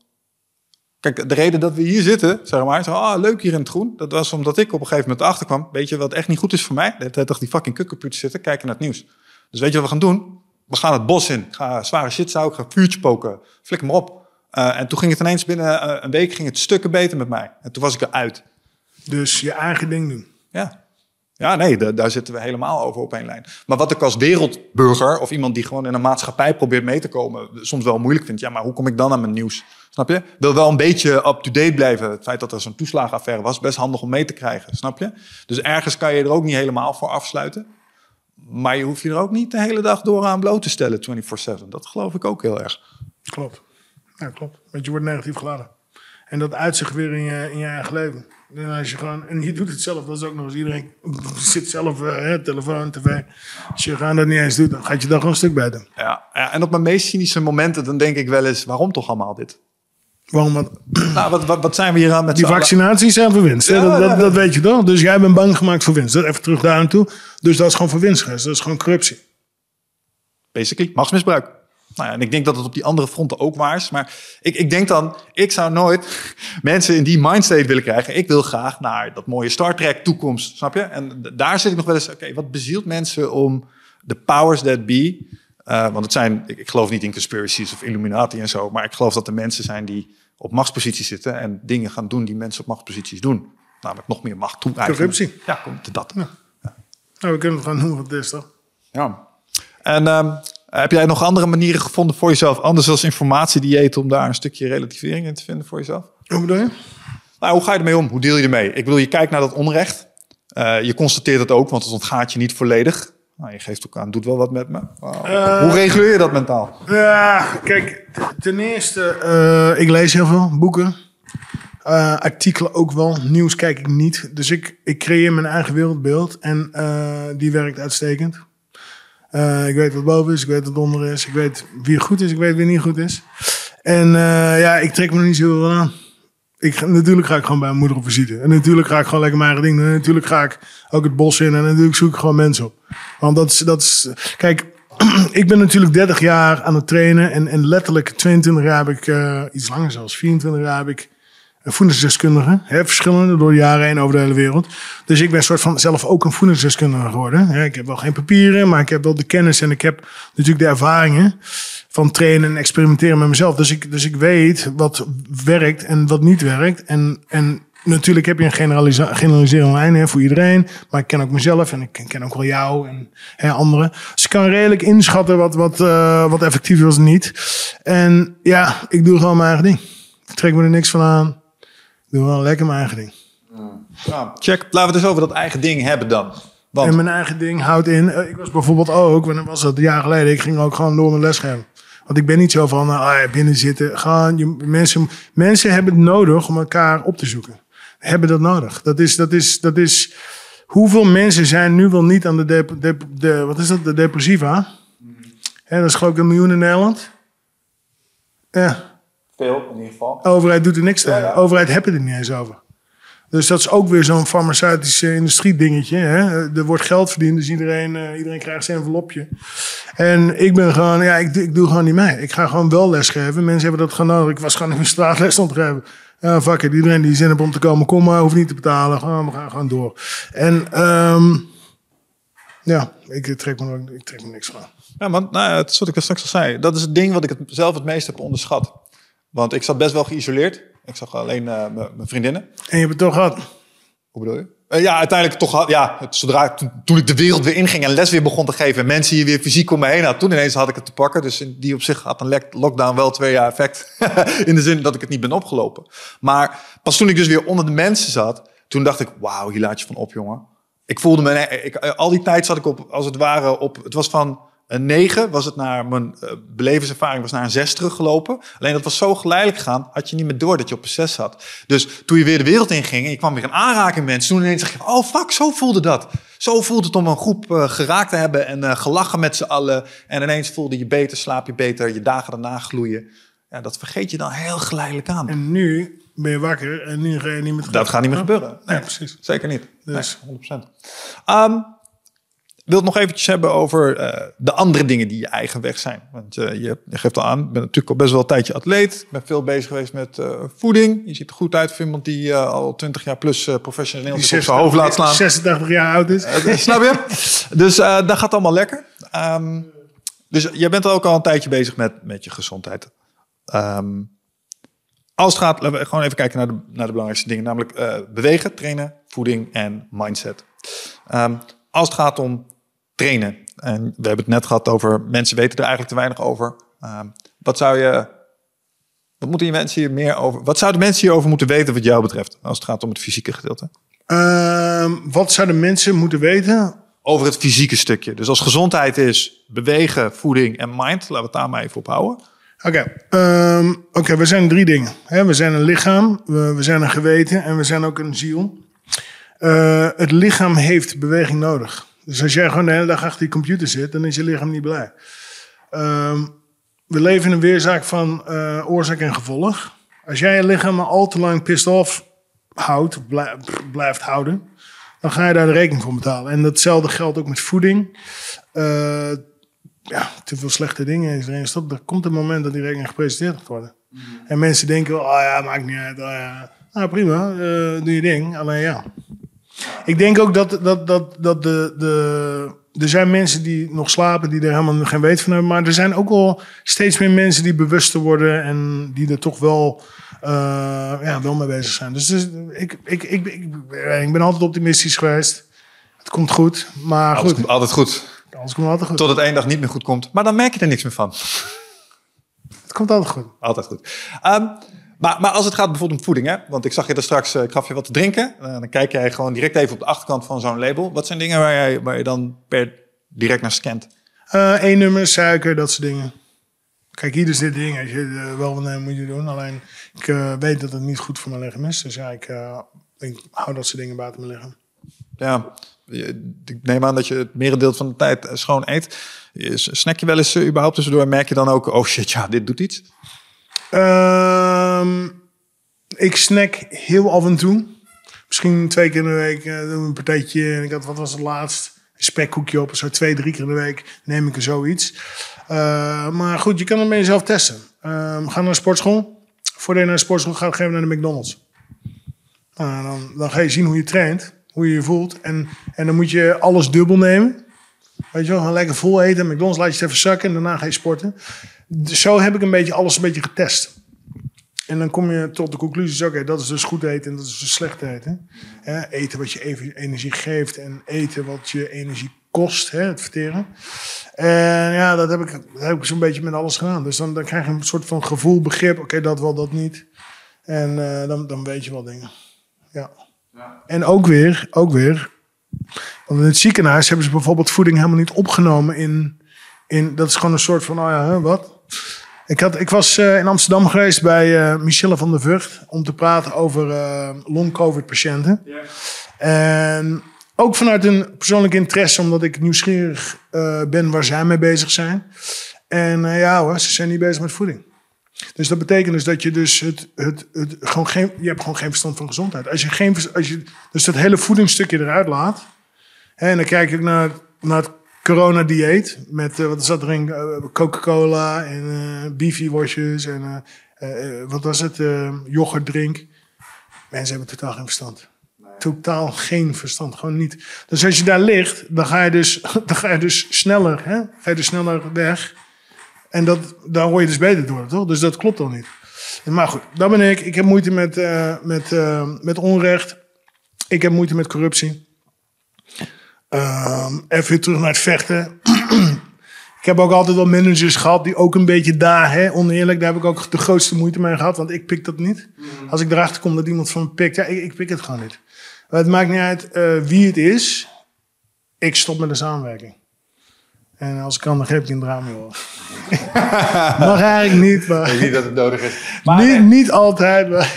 Kijk, de reden dat we hier zitten, zeg maar, zo, ah, leuk hier in het groen. Dat was omdat ik op een gegeven moment erachter kwam. Weet je wat echt niet goed is voor mij? De hele tijd toch die fucking kukkerpuut zitten, kijken naar het nieuws. Dus weet je wat we gaan doen? We gaan het bos in. Ik ga zware shit zouden, ik ga vuurtje poken. Flikker maar op. Eh, en toen ging het ineens binnen eh, een week ging het stukken beter met mij. En toen was ik eruit. Dus je eigen ding doen. Ja. Ja, nee, da- daar zitten we helemaal over op één lijn. Maar wat ik als wereldburger of iemand die gewoon in een maatschappij probeert mee te komen, soms wel moeilijk vind. Ja, maar hoe kom ik dan aan mijn nieuws? Snap je? Wil wel een beetje up-to-date blijven. Het feit dat er zo'n toeslagenaffaire was, best handig om mee te krijgen. Snap je? Dus ergens kan je er ook niet helemaal voor afsluiten. Maar je hoeft je er ook niet de hele dag door aan bloot te stellen, 24-7. Dat geloof ik ook heel erg. Klopt. Ja, klopt. Want je wordt negatief geladen. En dat uitzicht weer in je, in je eigen leven. En, als je gewoon, en je doet het zelf, dat is ook nog eens iedereen zit zelf, uh, hè, telefoon, tv. Als je gewoon dat niet eens doet, dan gaat je daar gewoon een stuk bij doen. Ja, ja, en op mijn meest cynische momenten, dan denk ik wel eens, waarom toch allemaal dit? Waarom? Wat, Nou, wat, wat, wat zijn we hier aan met die vaccinaties zijn voor winst. Ja, dat, dat, weet je toch? Dus jij bent bang gemaakt voor winst. Even terug daar aan toe. Dus dat is gewoon voor winst. Dat is gewoon corruptie. Basically, machtsmisbruik. Nou ja, en ik denk dat het op die andere fronten ook waar is. Maar ik, ik denk dan, ik zou nooit mensen in die mindstate willen krijgen. Ik wil graag naar dat mooie Star Trek toekomst, snap je? En daar zit ik nog wel eens, oké, wat bezielt mensen om de powers that be... eh, want het zijn, ik, ik geloof niet in conspiracies of Illuminati en zo... maar ik geloof dat er mensen zijn die op machtsposities zitten... en dingen gaan doen die mensen op machtsposities doen. Namelijk nog meer macht toe. Corruptie. Ja, komt dat. Nou, we kunnen het gewoon noemen wat is, toch? Ja. En ehm, heb jij nog andere manieren gevonden voor jezelf, anders als informatiedieet, om daar een stukje relativering in te vinden voor jezelf? Hoe bedoel je? Nou, hoe ga je ermee om? Hoe deel je ermee? Ik bedoel, je kijkt naar dat onrecht. Eh, je constateert het ook, want het ontgaat je niet volledig. Nou, je geeft ook aan, doet wel wat met me. Wow. hoe reguleer je dat mentaal? Ja, kijk, ten eerste, eh, ik lees heel veel boeken. Eh, artikelen ook wel. Nieuws kijk ik niet. Dus ik, ik creëer mijn eigen wereldbeeld. En eh, die werkt uitstekend. Eh, ik weet wat boven is, ik weet wat onder is. Ik weet wie goed is, ik weet wie niet goed is. En eh, ja, ik trek me er niet zo veel aan. Ik, natuurlijk ga ik gewoon bij mijn moeder op visite. En natuurlijk ga ik gewoon lekker mijn eigen ding doen. En natuurlijk ga ik ook het bos in. En natuurlijk zoek ik gewoon mensen op. Want dat is, dat is kijk, ik ben natuurlijk 30 jaar aan het trainen. En, en letterlijk 22 jaar heb ik, eh, iets langer zelfs, 24 jaar heb ik voedingsdeskundige. Hè, verschillende door jaren heen over de hele wereld. Dus ik ben soort van zelf ook een voedingsdeskundige geworden. Hè, ik heb wel geen papieren, maar ik heb wel de kennis en ik heb natuurlijk de ervaringen van trainen en experimenteren met mezelf. Dus ik, dus ik weet wat werkt en wat niet werkt. En, en natuurlijk heb je een generalisa- generaliserende lijn hè, voor iedereen. Maar ik ken ook mezelf en ik ken, ook wel jou en hè, anderen. Dus ik kan redelijk inschatten wat, wat, eh, wat effectief is en niet. En ja, ik doe gewoon mijn eigen ding. Trek me er niks van aan. Ik doe wel lekker mijn eigen ding. Check. Laten we het eens over dat eigen ding hebben dan. Want, En mijn eigen ding houdt in. eh, Ik was bijvoorbeeld ook, wanneer was dat? Een jaar geleden. Ik ging ook gewoon door mijn les geven. Want ik ben niet zo van, ah, ja, binnen zitten. Gewoon, je, mensen, mensen hebben het nodig om elkaar op te zoeken. Hebben dat nodig. Dat is, dat is, dat is. Hoeveel mensen zijn nu wel niet aan de, dep dep- de wat is dat, de depressiva? Hè, dat is geloof ik een miljoen in Nederland. Ja. Veel in ieder geval. De overheid doet er niks tegen. Ja, ja. De overheid het er niet eens over. Dus dat is ook weer zo'n farmaceutische industrie dingetje. Hè? Er wordt geld verdiend, dus iedereen, eh, iedereen krijgt zijn envelopje. En ik ben gewoon, ja, ik, doe- ik doe gewoon niet mee. Ik ga gewoon wel lesgeven. Mensen hebben dat gewoon nodig. Ik was gewoon in mijn straatles aan het geven. Ja, fuck it. Iedereen die zin heeft om te komen, kom maar. Hoeft niet te betalen. Gewoon, we gaan gewoon door. En ehm, ja, ik trek, me, ook- ik trek me niks van. Ja, want nou, ja, het is wat ik straks al zei. Dat is het ding wat ik het zelf het meest heb onderschat. Want ik zat best wel geïsoleerd. Ik zag alleen eh, mijn vriendinnen. En je hebt het toch gehad. Hoe bedoel je? Eh, ja, uiteindelijk toch had, ja, het, zodra toen, toen ik de wereld weer inging en les weer begon te geven en mensen hier weer fysiek om me heen had, toen ineens had ik het te pakken. Dus in die op zich had een lockdown wel twee jaar effect. in de zin dat ik het niet ben opgelopen. Maar pas toen ik dus weer onder de mensen zat, toen dacht ik, wauw, hier laat je van op, jongen. Ik voelde me, ik, eh, al die tijd zat ik op, als het ware, op, het was van een 9 was het naar mijn eh, belevenservaring was naar een 6 teruggelopen. Alleen dat was zo geleidelijk gegaan, had je niet meer door dat je op een 6 zat. Dus toen je weer de wereld inging en je kwam weer in aanraking met mensen, toen ineens dacht je, oh fuck, zo voelde dat. Zo voelde het om een groep eh, geraakt te hebben en eh, gelachen met z'n allen. En ineens voelde je beter, slaap je beter, je dagen daarna gloeien. Ja, dat vergeet je dan heel geleidelijk aan. En nu ben je wakker en nu ga je niet meer Dat gaat niet meer gebeuren. Nee, Ja, precies. Zeker niet. Dus. Nee, 100%. Ehm ik wil het nog eventjes hebben over eh, de andere dingen die je eigen weg zijn. Want eh, je, je geeft al aan, ik ben natuurlijk al best wel een tijdje atleet. ben veel bezig geweest met eh, voeding. Je ziet er goed uit voor iemand die al 20 jaar plus professioneel op zijn hoofd laat slaan. 86 jaar oud is. Eh, Snap je? Dus dat gaat allemaal lekker. Ehm, dus jij bent ook al een tijdje bezig met, met je gezondheid. Ehm, als het gaat, laten we gewoon even kijken naar de, naar de belangrijkste dingen. Namelijk bewegen, trainen, voeding en mindset. Ehm, als het gaat om trainen. En we hebben het net gehad over mensen weten er eigenlijk te weinig over. Ehm, wat zou je... Wat moeten je mensen hier meer over? Wat zouden mensen hierover moeten weten wat jou betreft? Als het gaat om het fysieke gedeelte. Ehm, wat zouden mensen moeten weten? over het fysieke stukje. Dus als gezondheid is bewegen, voeding en mind, laten we het daar maar even op houden. Oké, ehm, oké, we zijn drie dingen. Hè? We zijn een lichaam, we, we zijn een geweten en we zijn ook een ziel. Eh, het lichaam heeft beweging nodig. Dus als jij gewoon de hele dag achter die computer zit, dan is je lichaam niet blij. Ehm, we leven in een weerzaak van eh, oorzaak en gevolg. Als jij je lichaam al te lang pissed off houdt, blijft houden, dan ga je daar de rekening voor betalen. En datzelfde geldt ook met voeding. Eh, ja, te veel slechte dingen is erin stopt. Er komt een moment dat die rekening gepresenteerd gaat worden. En mensen denken, oh ja, maakt niet uit. Oh ja. Nou prima, eh, doe je ding. Alleen ja. Ik denk ook dat, dat, dat, dat de, de, er zijn mensen die nog slapen, die er helemaal geen weet van hebben. Maar er zijn ook wel steeds meer mensen die bewuster worden en die er toch wel, eh, ja, wel mee bezig zijn. Dus, dus ik, ik, ik, ik, ik ben altijd optimistisch geweest. Het komt goed, maar Alles goed. komt altijd goed. Alles komt altijd goed. Tot het één dag niet meer goed komt. Maar dan merk je er niks meer van. Het komt altijd goed. Altijd goed. Ehm, maar, maar als het gaat bijvoorbeeld om voeding, hè? want ik zag je er straks, eh, ik gaf je wat te drinken. Eh, dan kijk jij gewoon direct even op de achterkant van zo'n label. Wat zijn dingen waar, jij, waar je dan per direct naar scant? Eén nummer, suiker, dat soort dingen. Kijk, hier is dit ding. Als je wel wil moet je doen. Alleen, ik eh, weet dat het niet goed voor mijn lichaam is. Dus ja, ik, eh, ik hou dat soort dingen buiten mijn lichaam. Ja, ik neem aan dat je het merendeel van de tijd eh, schoon eet. Snack je wel eens eh, überhaupt tussendoor? Merk je dan ook, oh shit, ja, dit doet iets? Ehm, ik snack heel af en toe. Misschien twee keer in de week eh, een partijtje. En ik had, wat was het laatst? Een spekkoekje op. Zo twee, drie keer in de week neem ik er zoiets. Eh, maar goed, je kan het met jezelf testen. Ehm, ga naar de sportschool. Voordat je naar de sportschool gaat, ga je naar de McDonald's. Nou, dan, dan ga je zien hoe je traint. Hoe je je voelt. En, en dan moet je alles dubbel nemen. Weet je wel, lekker vol eten. McDonald's laat je het even zakken en daarna ga je sporten. Zo heb ik een beetje alles een beetje getest. En dan kom je tot de conclusie, oké, dat is dus goed eten en dat is dus slecht eten. Hè, eten wat je even energie geeft en eten wat je energie kost, hè, het verteren. En ja, dat heb ik, dat heb ik zo'n beetje met alles gedaan. Dus dan, dan krijg je een soort van gevoel, begrip, oké, dat wel, dat niet. En eh, dan, dan weet je wel dingen. Ja. En ook weer, ook weer, want in het ziekenhuis hebben ze bijvoorbeeld voeding helemaal niet opgenomen in, in dat is gewoon een soort van, oh ja, hè, wat? Ik, had, ik was eh, in Amsterdam geweest bij eh, Michelle van der Vught om te praten over eh long-covid-patiënten. En ook vanuit een persoonlijk interesse, omdat ik nieuwsgierig ben waar zij mee bezig zijn. En ja hoor, ze zijn niet bezig met voeding. Dus dat betekent dus dat je dus het, het, het gewoon geen, je hebt gewoon geen verstand van gezondheid. Als je geen, als je dus dat hele voedingsstukje eruit laat. Hè, en dan kijk ik naar, naar het corona-dieet. Met, eh, wat zat erin? Eh, Coca-Cola en eh beefy-worstjes en eh, eh, wat was het? eh yoghurtdrink. Mensen hebben totaal geen verstand. Totaal geen verstand, gewoon niet. Dus als je daar ligt, dan ga je dus, dan ga je dus sneller, hè? Ga je dus sneller weg. En dat, daar hoor je dus beter door, toch? Dus dat klopt dan niet. Maar goed, dat ben ik. Ik heb moeite met, met, met onrecht. Ik heb moeite met corruptie. Ehm, even weer terug naar het vechten. ik heb ook altijd wel managers gehad die ook een beetje daar, hè, oneerlijk, daar heb ik ook de grootste moeite mee gehad, want ik pik dat niet. Als ik erachter kom dat iemand van me pikt, ja, ik, ik pik het gewoon niet. Maar het maakt niet uit eh, wie het is. Ik stop met de samenwerking. En als ik kan, dan geef ik je een drama, joh. Mag eigenlijk niet, maar... Niet dat het nodig is. niet, niet altijd, maar...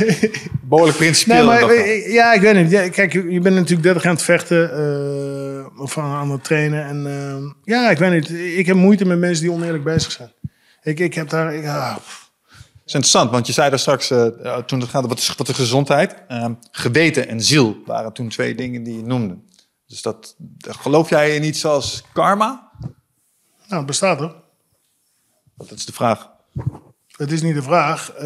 Behoorlijk Nee, principieel. maar dan. eh, ja, ik weet niet. Ja, kijk, je bent natuurlijk 30 aan het vechten eh, of aan, het trainen. En eh, ja, ik weet niet. Ik heb moeite met mensen die oneerlijk bezig zijn. Ik, ik heb daar. Ik, ah, pff. Dat is interessant, want je zei daar straks, eh, toen het gaat over wat, wat de gezondheid, ehm, geweten en ziel waren toen twee dingen die je noemde. Dus dat, geloof jij in iets als karma? Nou, het bestaat er. Dat is de vraag. Het is niet de vraag. Eh,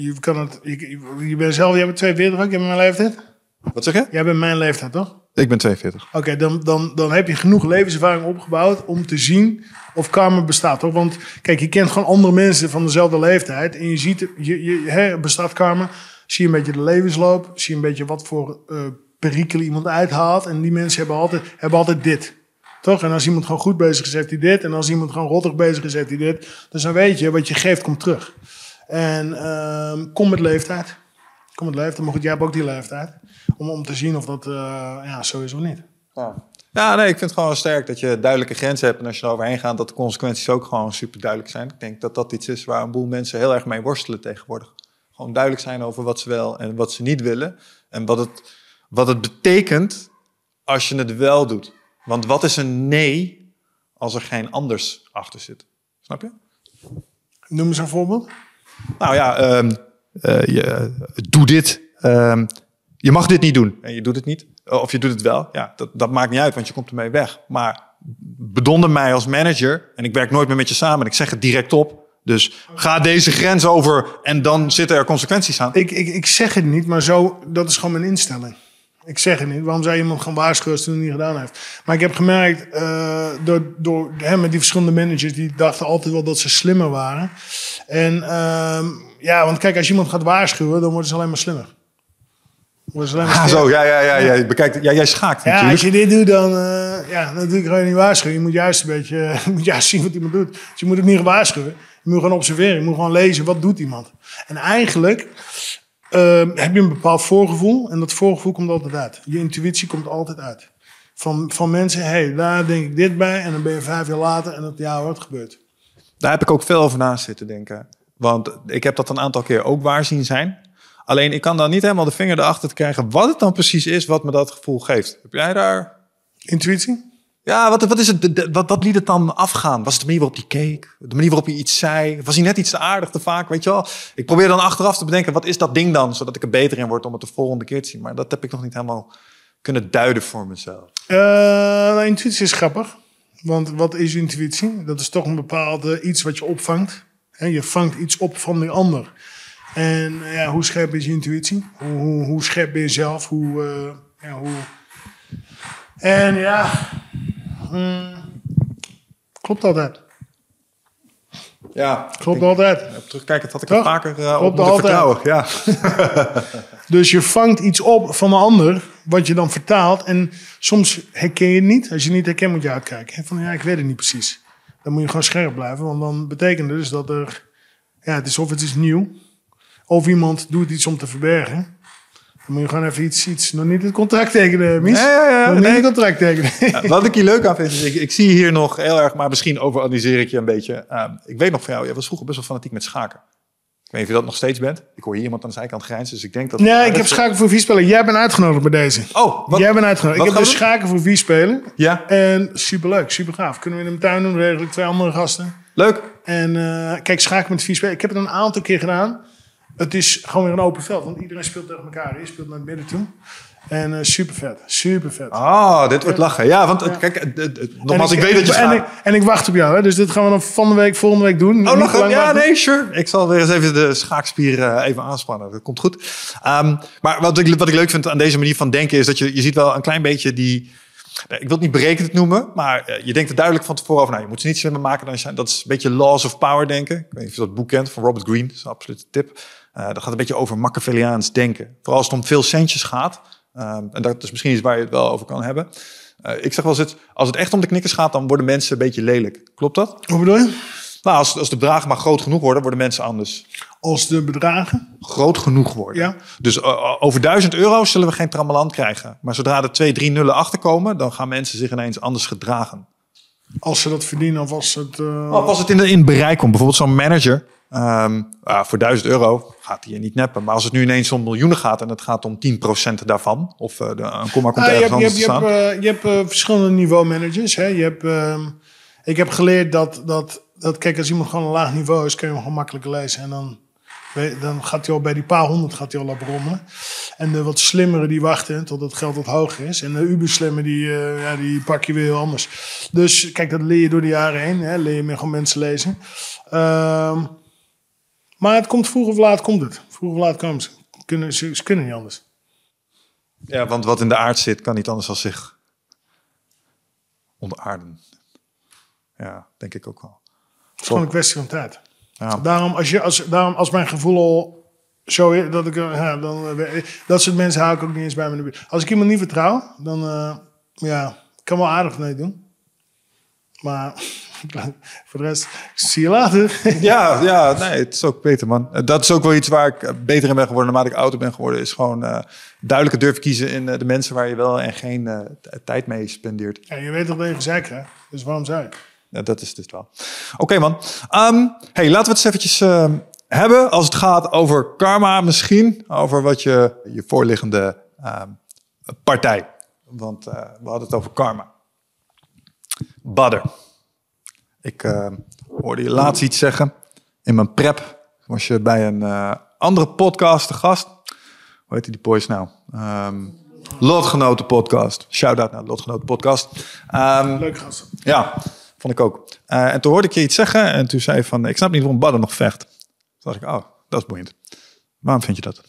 je kan het. Je, je bent zelf. Jij bent 42 ook. Jij bent mijn leeftijd. Wat zeg je? Jij bent mijn leeftijd, toch? Ik ben 42. Oké, dan, dan, dan heb je genoeg levenservaring opgebouwd om te zien of karma bestaat. Toch? Want kijk, je kent gewoon andere mensen van dezelfde leeftijd. En je ziet, je, je, hè, bestaat karma. Zie je een beetje de levensloop. Zie je een beetje wat voor eh perikelen iemand uithaalt. En die mensen hebben altijd, hebben altijd dit. Toch? En als iemand gewoon goed bezig is, heeft hij dit. En als iemand gewoon rottig bezig is, heeft hij dit. Dus dan weet je, wat je geeft, komt terug. En ehm, kom met leeftijd. Kom met leeftijd. Maar goed, jij hebt ook die leeftijd. Om, om te zien of dat eh, ja, zo is of niet. Ja. Ja, nee, ik vind het gewoon sterk dat je duidelijke grenzen hebt. En als je er overheen gaat, dat de consequenties ook gewoon super duidelijk zijn. Ik denk dat dat iets is waar een boel mensen heel erg mee worstelen tegenwoordig. Gewoon duidelijk zijn over wat ze wel en wat ze niet willen. En wat het, wat het betekent als je het wel doet. Want wat is een nee als er geen anders achter zit? Snap je? Noem eens een voorbeeld. Nou ja, ehm, eh, je, doe dit. Ehm, je mag dit niet doen en je doet het niet. Of je doet het wel. Ja, dat, dat maakt niet uit, want je komt ermee weg. Maar bedonder mij als manager en ik werk nooit meer met je samen. En ik zeg het direct op. Dus ga deze grens over en dan zitten er consequenties aan. Ik, ik, ik zeg het niet, maar zo, dat is gewoon mijn instelling. Ik zeg het niet. Waarom zou je iemand gaan waarschuwen als hij het niet gedaan heeft? Maar ik heb gemerkt, uh, door, door hem met die verschillende managers, die dachten altijd wel dat ze slimmer waren. En uh, ja, want kijk, als je iemand gaat waarschuwen, dan worden ze alleen maar slimmer. Worden ze alleen maar ah, zo, ja, ja, ja, ja. Je bekijkt, ja, jij schaakt ja, natuurlijk. als je dit doet, dan, uh, ja, dan doe ik gewoon niet waarschuwen. Je moet juist een beetje, je moet juist zien wat iemand doet. Dus je moet het niet waarschuwen. Je moet gewoon observeren. Je moet gewoon lezen, wat doet iemand? En eigenlijk uh, heb je een bepaald voorgevoel. En dat voorgevoel komt altijd uit. Je intuïtie komt altijd uit. Van, van mensen, hé, hey, daar denk ik dit bij. En dan ben je vijf jaar later en het, ja, wat gebeurt. Daar heb ik ook veel over naast zitten denken. Want ik heb dat een aantal keer ook waar zien zijn. Alleen ik kan dan niet helemaal de vinger erachter te krijgen wat het dan precies is wat me dat gevoel geeft. Heb jij daar... Intuïtie? Ja, wat, wat, is het, wat, liet het dan afgaan? Was het de manier waarop hij keek? De manier waarop hij iets zei? Was hij net iets te aardig, te vaak? Weet je wel? Ik probeer dan achteraf te bedenken, wat is dat ding dan? Zodat ik er beter in word om het de volgende keer te zien. Maar dat heb ik nog niet helemaal kunnen duiden voor mezelf. Uh, intuïtie is grappig. Want wat is intuïtie? Dat is toch een bepaalde iets wat je opvangt. je vangt iets op van de ander. En ja, hoe scherp is je intuïtie? Hoe, hoe, scherp ben je zelf? Hoe, uh, ja, hoe... En ja, Hmm. klopt altijd. Ja. Klopt altijd. Terugkijken, dat had ik er vaker uh, op moeten vertrouwen. Ja. dus je vangt iets op van een ander, wat je dan vertaalt. En soms herken je het niet. Als je niet herkent, moet je uitkijken. Van ja, ik weet het niet precies. Dan moet je gewoon scherp blijven. Want dan betekent het dus dat er... Ja, het is of het is nieuw. Of iemand doet iets om te verbergen moet je gewoon even iets, iets nog niet het contract tekenen, Mies. Ja, ja, ja. Nog niet het contract tekenen. wat ik hier leuk aan vind, is ik, ik, zie hier nog heel erg, maar misschien overanalyseer ik je een beetje. Uh, ik weet nog van jou, jij was vroeger best wel fanatiek met schaken. Ik weet niet of je dat nog steeds bent. Ik hoor hier iemand aan de zijkant grijnzen, dus ik denk dat... Nee, ik heb schaken voor vier spelen. Jij bent uitgenodigd bij deze. Oh, wat, Jij bent uitgenodigd. Ik heb dus schaken voor vier spelen. Ja. En superleuk, super gaaf. Kunnen we in de tuin doen, redelijk twee andere gasten. Leuk. En uh, kijk, schaken met vier spelen. Ik heb het een aantal keer gedaan. Het is gewoon weer een open veld, want iedereen speelt tegen elkaar. Je speelt naar het midden toe. En uh, super vet, super vet. Oh, dit wordt lachen. Ja, want ja. kijk, nogmaals, ik, ik, weet dat je en ik, en ik wacht op jou, hè, dus dit gaan we dan van de week, volgende week doen. Oh, nog Ja, nee, sure. Ik zal weer eens even de schaakspieren even aanspannen. Dat komt goed. Um, maar wat ik, wat ik leuk vind aan deze manier van denken is dat je, je ziet wel een klein beetje die... Ik wil het niet berekend noemen, maar eh, je denkt er duidelijk van tevoren over. Nou, je moet ze niet slimmer maken dan je Dat is een beetje laws of power denken. Ik weet niet of je dat boek kent van Robert Greene. Dat is een absolute tip. Uh, dat gaat een beetje over Machiavelliaans denken. Vooral als het om veel centjes gaat. Uh, en dat is misschien iets waar je het wel over kan hebben. Uh, ik zeg wel eens, als het echt om de knikkers gaat, dan worden mensen een beetje lelijk. Klopt dat? Hoe bedoel je? Nou, als, als de bedragen maar groot genoeg worden, worden mensen anders. Als de bedragen? Groot genoeg worden. Ja. Dus over 1000 euro zullen we geen trammeland krijgen. Maar zodra er twee, drie nullen achterkomen, dan gaan mensen zich ineens anders gedragen. Als ze dat verdienen of als het... Of als het in, in bereik komt. Bijvoorbeeld zo'n manager Um, uh, voor 1000 euro gaat hij je niet neppen. Maar als het nu ineens om miljoenen gaat en het gaat om 10% daarvan, of uh, de, een komma komt ah, ergens je hebt, je hebt, uh, je hebt uh, verschillende niveau managers. Hè? Je hebt, uh, ik heb geleerd dat, dat, dat, kijk, als iemand gewoon een laag niveau is, kun je hem gewoon makkelijker lezen. En dan, dan gaat hij al bij die paar honderd gaat hij al op rommelen. En de wat slimmere die wachten tot het geld wat hoger is. En de uberslimme die, ja, die pak je weer heel anders. Dus kijk, dat leer je door de jaren heen. Hè? Leer je meer gewoon mensen lezen. Uh, maar het komt vroeg of laat komt het. Vroeg of laat komen ze. Kunnen, ze, ze kunnen niet anders. Ja, want wat in de aard zit, kan niet anders dan zich ontaarden. Ja, denk ik ook wel. Het is gewoon een kwestie van tijd. Ja. Daarom, als je, als, daarom, als mijn gevoel al zo is, dat ik, ja, dan, eh, dat soort mensen hou ik ook niet eens bij me in de buurt. Als ik iemand niet vertrouw, dan, uh, ja, kan wel aardig mee doen. Maar Voor de rest, zie je later. Ja, ja, nee, het is ook beter, man. Eh, Dat is ook wel iets waar ik eh, beter in ben geworden naarmate ik ouder ben geworden. Is gewoon eh duidelijker durven kiezen in de mensen waar je wel en geen tijd mee spendeert. Ja, je weet toch dat je gezeik hè? Dus waarom zou je? Ja, dat is het dus wel. Oké, man. Ehm, hey, laten we het eens eventjes ehm, hebben als het gaat over karma misschien. Over wat je, je voorliggende ehm, partij. Want we hadden het over karma. Badder. Ik ehm, hoorde je laatst iets zeggen. In mijn prep was je bij een eh, andere podcast te gast. Hoe heet die boys nou? Ehm Lotgenoten podcast. Shout-out naar Lotgenoten podcast. Ehm, Leuk gast. ja, vond ik ook. Eh, en toen hoorde ik je iets zeggen en toen zei je van, ik snap niet waarom Badden nog vecht. Toen dacht ik, oh, dat is boeiend. Waarom vind je dat?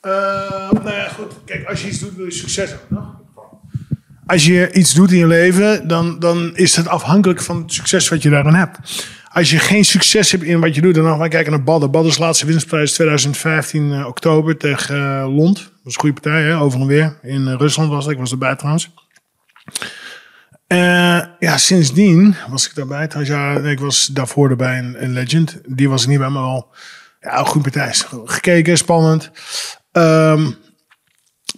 Eh, nou ja, goed. Kijk, als je iets doet, wil je succes hebben. toch? Als je iets doet in je leven, dan, dan is het afhankelijk van het succes wat je daarin hebt. Als je geen succes hebt in wat je doet, dan gaan we kijken naar Badden. Badden's laatste winstprijs 2015 eh, oktober tegen eh, Lond. Dat was een goede partij, hè? over en weer. In eh, Rusland was ik was erbij trouwens. Ja, sindsdien was ik daarbij. Ja, ik was daarvoor erbij in Legend. Die was niet bij, maar wel ja, een goede partij. Gekeken, spannend. Ehm,